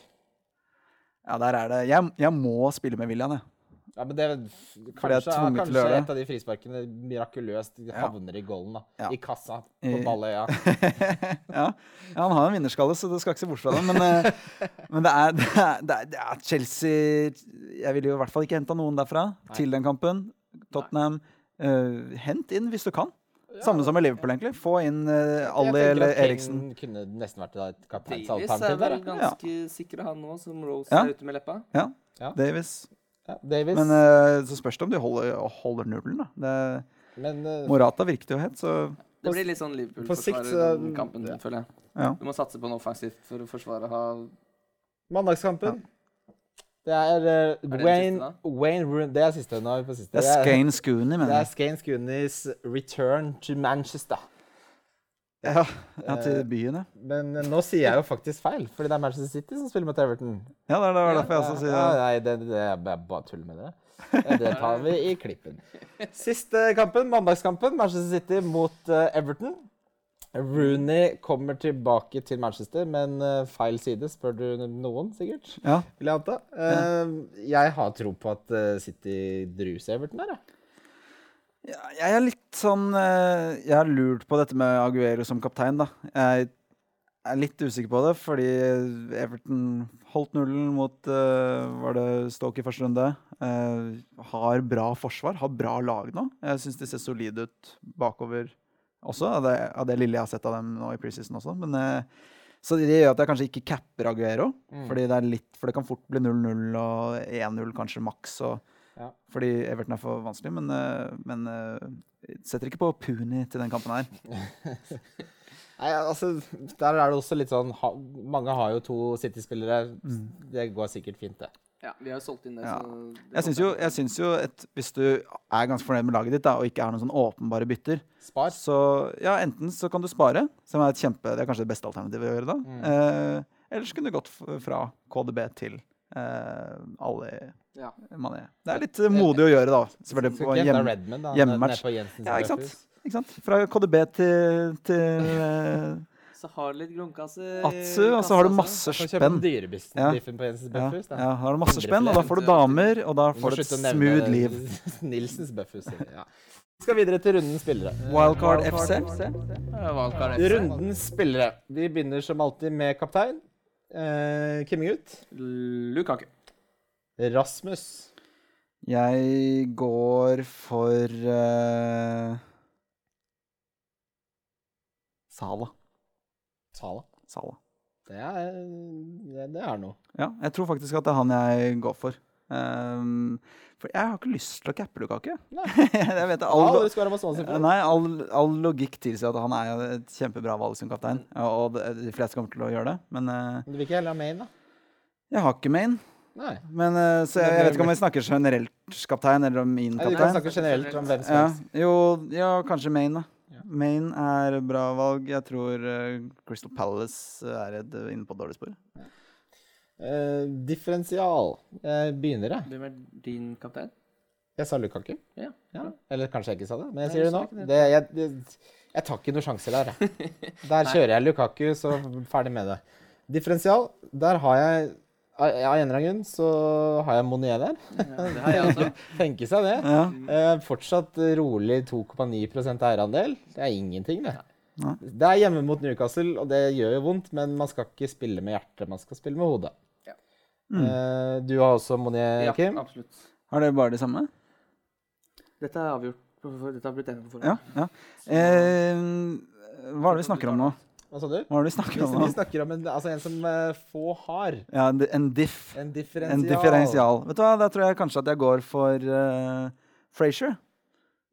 Ja, der er det. Jeg, jeg må spille med William, jeg. Ja, men det Fordi er Kanskje, kanskje et av de frisparkene mirakuløst havner i golden. da. Ja. I kassa på Balløya. [laughs] ja. ja, han har en vinnerskalle, så du skal ikke se bort fra det. Men, eh, men det, er, [laughs] det, er, det, er, det er Chelsea Jeg ville jo i hvert fall ikke henta noen derfra Nei. til den kampen. Tottenham. Eh, hent inn hvis du kan. Samme som med Liverpool, egentlig. Få inn uh, Ali eller Eriksen. kunne nesten vært et er kapteinsalternativ der. vel ja. ganske sikker han nå, som Rose Ja. er ute med leppa. Ja, Ja. Davis. Ja, Davis. Men uh, så spørs det om de holder, holder nullen, da. Det, Men uh, Morata virket jo het, så Det blir litt sånn Liverpool-forsvarer den kampen, ja. føler jeg. ja. Du må satse på noe offensivt for å forsvare ha mandagskampen Det er eh, det Wayne, siste, Wayne Rooney Det er siste nå. er vi på siste. Det er Skane Scooney, Det er. Skane Scooneys return to Manchester. Ja, ja, til byen, ja. Men eh, nå sier jeg jo faktisk feil, fordi det er Manchester City som spiller mot Everton. Ja, det er derfor jeg også sier det. Nei, det, det er bare bare tull med det. Det tar vi i klippen. [laughs] Siste kampen, mandagskampen. Manchester City mot eh, Everton. Rooney kommer tilbake til Manchester, men eh, feil side, spør du noen, sikkert. Ja. Vil jeg anta. Eh, jeg har tro på at eh, City druser Everton her, jeg. Ja, jeg er litt sånn Jeg har lurt på dette med Aguero som kaptein, da. Jeg er litt usikker på det, fordi Everton holdt nullen mot uh, Var det Stoke i første runde? Uh, har bra forsvar, har bra lag nå. Jeg syns de ser solide ut bakover også, av det, av det lille jeg har sett av dem nå i preseason også. Men, eh, så det gjør at jeg kanskje ikke capper Aguero, Mm. fordi det litt For det kan fort bli 0-0 og 1-0 kanskje maks. og Ja. fordi Everton er for vanskelig, men, eh, men eh, setter ikke på Puni til den kampen her. [laughs] Nei, altså, Der er det også litt sånn Mange har jo to City-spillere. Det går sikkert fint, det. Ja, vi har solgt inn det, Ja. så det Jeg syns jo, jeg syns jo et, hvis du er ganske fornøyd med laget ditt da, og ikke har noen sånn åpenbare bytter, Spar. så ja, enten så kan du spare, som er et kjempe, det er kanskje det beste alternativet å gjøre da, Mm. eh, eller så kunne du gått fra KDB til eh, Ali Ja. Mané. Det er litt modig å gjøre, da. Selvfølgelig på hjem, Redmond, da. hjemmematch. Ja, ikke sant? Ikke sant? Fra KDB til, til eh, Så har du litt grunkasse i Atsu, og så har du masse spenn. Ja. biffen på Jensens Ja, Bøffhus. da. ja, da har du masse spenn, og da får du damer, og da får du et smooth liv. [laughs] Nilsens Bøffhus. Ja. Vi skal videre til rundens spillere. Wildcard FC. Ja, Wildcard FC. Rundens spillere. Vi begynner som alltid med kaptein. Eh, Kimmegutt. Lukaku. Rasmus. Jeg går for uh, Sala. Sala. Sala. Det er, det er noe. Ja, jeg tror faktisk at det er han jeg går for. Um, for jeg har ikke lyst til å cappe Lukaku. [laughs] Nei. jeg vet All, for. nei, all, all logikk tilsier at han er et kjempebra valg som kaptein. Og de fleste kommer til å gjøre det. Men Men Du vil ikke heller ha Maine, da? jeg har ikke main. Nei. Men, eh, så jeg, jeg vet ikke om vi snakker generelt kaptein, eller om min Nei, du kan snakke generelt om hvem som Ja, jo, ja, kanskje Maine, da. Maine er bra valg. Jeg tror eh, Crystal Palace er et, eh, inne på et dårlig spor. Uh, differensial. Jeg begynner, jeg. Hvem er din kaptein? Jeg sa Lukaku. Ja. Ja. Eller kanskje jeg ikke sa det, men jeg Nei, sier det nå. det. Det, jeg, det, jeg tar ikke noen sjanser der. [laughs] Der kjører jeg Lukaku, så ferdig med det. Differensial, der har jeg Av en eller annen grunn så har jeg Monier der. Ja, det har jeg også. [laughs] Tenke seg det. Ja. Eh, fortsatt rolig 2,9% eierandel. Det er ingenting, det. Nei. Det er hjemme mot Newcastle, og det gjør jo vondt, men man skal ikke spille med hjertet, man skal spille med hodet. Ja. Eh, du har også Monier, Ja, Kim. absolutt. Har dere bare det samme? Dette er avgjort. Dette har blitt enige på Ja. ja. Eh, hva er det vi snakker om nå? Hva sa du? Hva er det vi Vi, snakker om vi nå? snakker om en, altså en som eh, få har. Ja, en- diff. En differensial. En differensial. Vet du hva, Da tror jeg kanskje at jeg går for uh, Frazier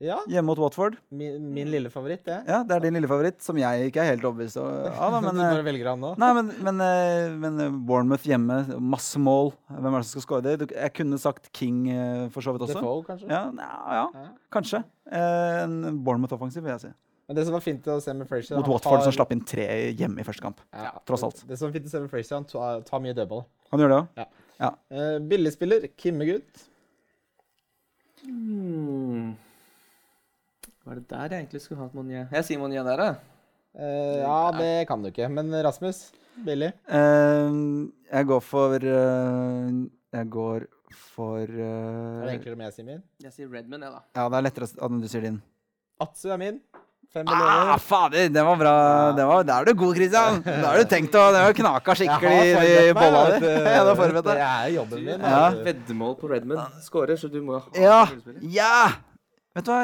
Ja, hjemme mot Watford. min, min lille favoritt, det. Ja, Det er din lille favoritt, som jeg ikke er helt overbevist av. [laughs] da, men, du eh, bare velger han nå? Nei, men, men, eh, men eh, Bournemouth hjemme, masse mål. Hvem er det som skal skåre det? Jeg kunne sagt King eh, for så vidt også. Defoe, kanskje? Ja, ja, ja, Ja. kanskje. Eh, En Bournemouth-offensiv, vil jeg si. Men det som var fint å se med Frazier Mot Watford, tar- som slapp inn tre hjemme i første kamp. Ja, tross alt. Det som var fint å se med Frazier, han tar, tar mye dødball. Han gjør det òg? Uh, billigspiller, Kimmegutt. Hmm. Var det der jeg egentlig skulle hatt Monier? Jeg sier Monier der, jeg. Uh, ja, det kan du ikke. Men Rasmus, billig. Uh, jeg går for eh, Jeg går for Er det eh, enklere om jeg sier min? Jeg sier Redman, jeg, da. Ja, det er lettere at du sier din. Atsu er min. Fem Ah, fader! Det var bra. Det var, der er du god, Christian. Da har du tenkt å Det har knaka skikkelig i bolla di. Ja, har [laughs] Det er jobben min. Ja. Veddemål på Redman skårer, så du må ha Ja. Ja! Vet du hva,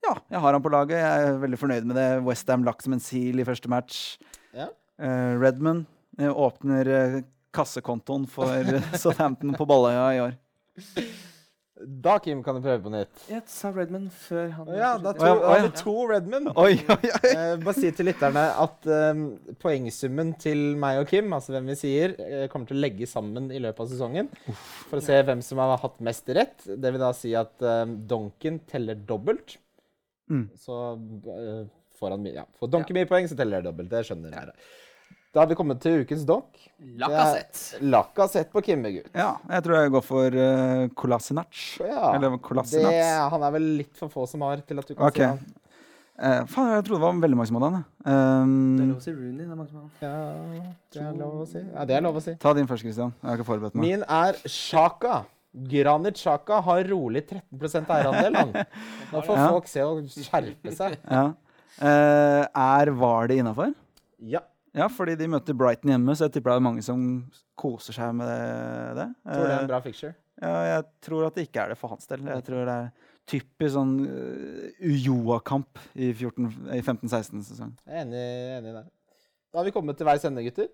ja, jeg har han på laget. Jeg er veldig fornøyd med det. Westham lagt som en sil i første match. Ja. Eh, Redman eh, åpner eh, kassekontoen for [laughs] Southampton på Balløya i år. Da, Kim, kan du prøve på nytt. Jeg sa Redman før han Ja, da, to, ja, å ja. to Redman. Oi, oi, oi! Eh, bare si til lytterne at eh, poengsummen til meg og Kim, altså hvem vi sier, eh, kommer til å legge sammen i løpet av sesongen. For å se hvem som har hatt mest rett. Det vil da si at eh, Donken teller dobbelt. Mm. Så eh, får han mye Ja, får Donken mye poeng, så teller det dobbelt. Det skjønner dere. Da har vi kommet til ukens donk. Lacassette. Lacazette på Kimmegutt. Ja, jeg tror jeg går for uh, Kolasinac. Ja, Eller det, han er vel litt for få som har til at du kan okay. si han. Uh, faen, jeg trodde det var veldig mange som hadde han. Um, Det er lov å si Rooney. Det er mange som har Ja, det er lov å si. Ja, det er lov å si. ta din først, Christian. Jeg har ikke forberedt meg. Min er Sjaka. Granit Sjaka har rolig 13 eierandel, han. Nå får Ja. folk se og skjerpe seg. Ja. Uh, er Var det innafor? Ja. Ja, fordi de møter Brighton hjemme, så jeg tipper det er mange som koser seg med det. Tror det er Eh, en bra fixture. Ja, jeg tror at det ikke er det for hans del. Jeg tror det er typisk sånn uh, Ujoa-kamp i, i 15-16-sesong. Jeg er enig, enig der. Da har vi kommet til veis ende, gutter.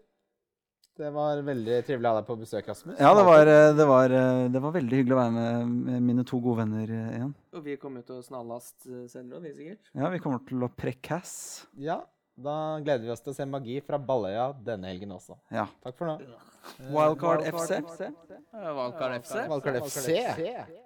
Det var veldig trivelig å ha deg på besøk, Rasmus. Ja, det var, eh, det, var, eh, det var veldig hyggelig å være med, med mine to gode venner eh, igjen. Og vi kommer til å snarlast eh, senere òg, vi sikkert. Ja, vi kommer til å precass. Ja, da gleder vi oss til å se magi fra Balløya denne helgen også. Ja. Takk for nå. Wildcard FC. Wildcard FC. Wildcard FC.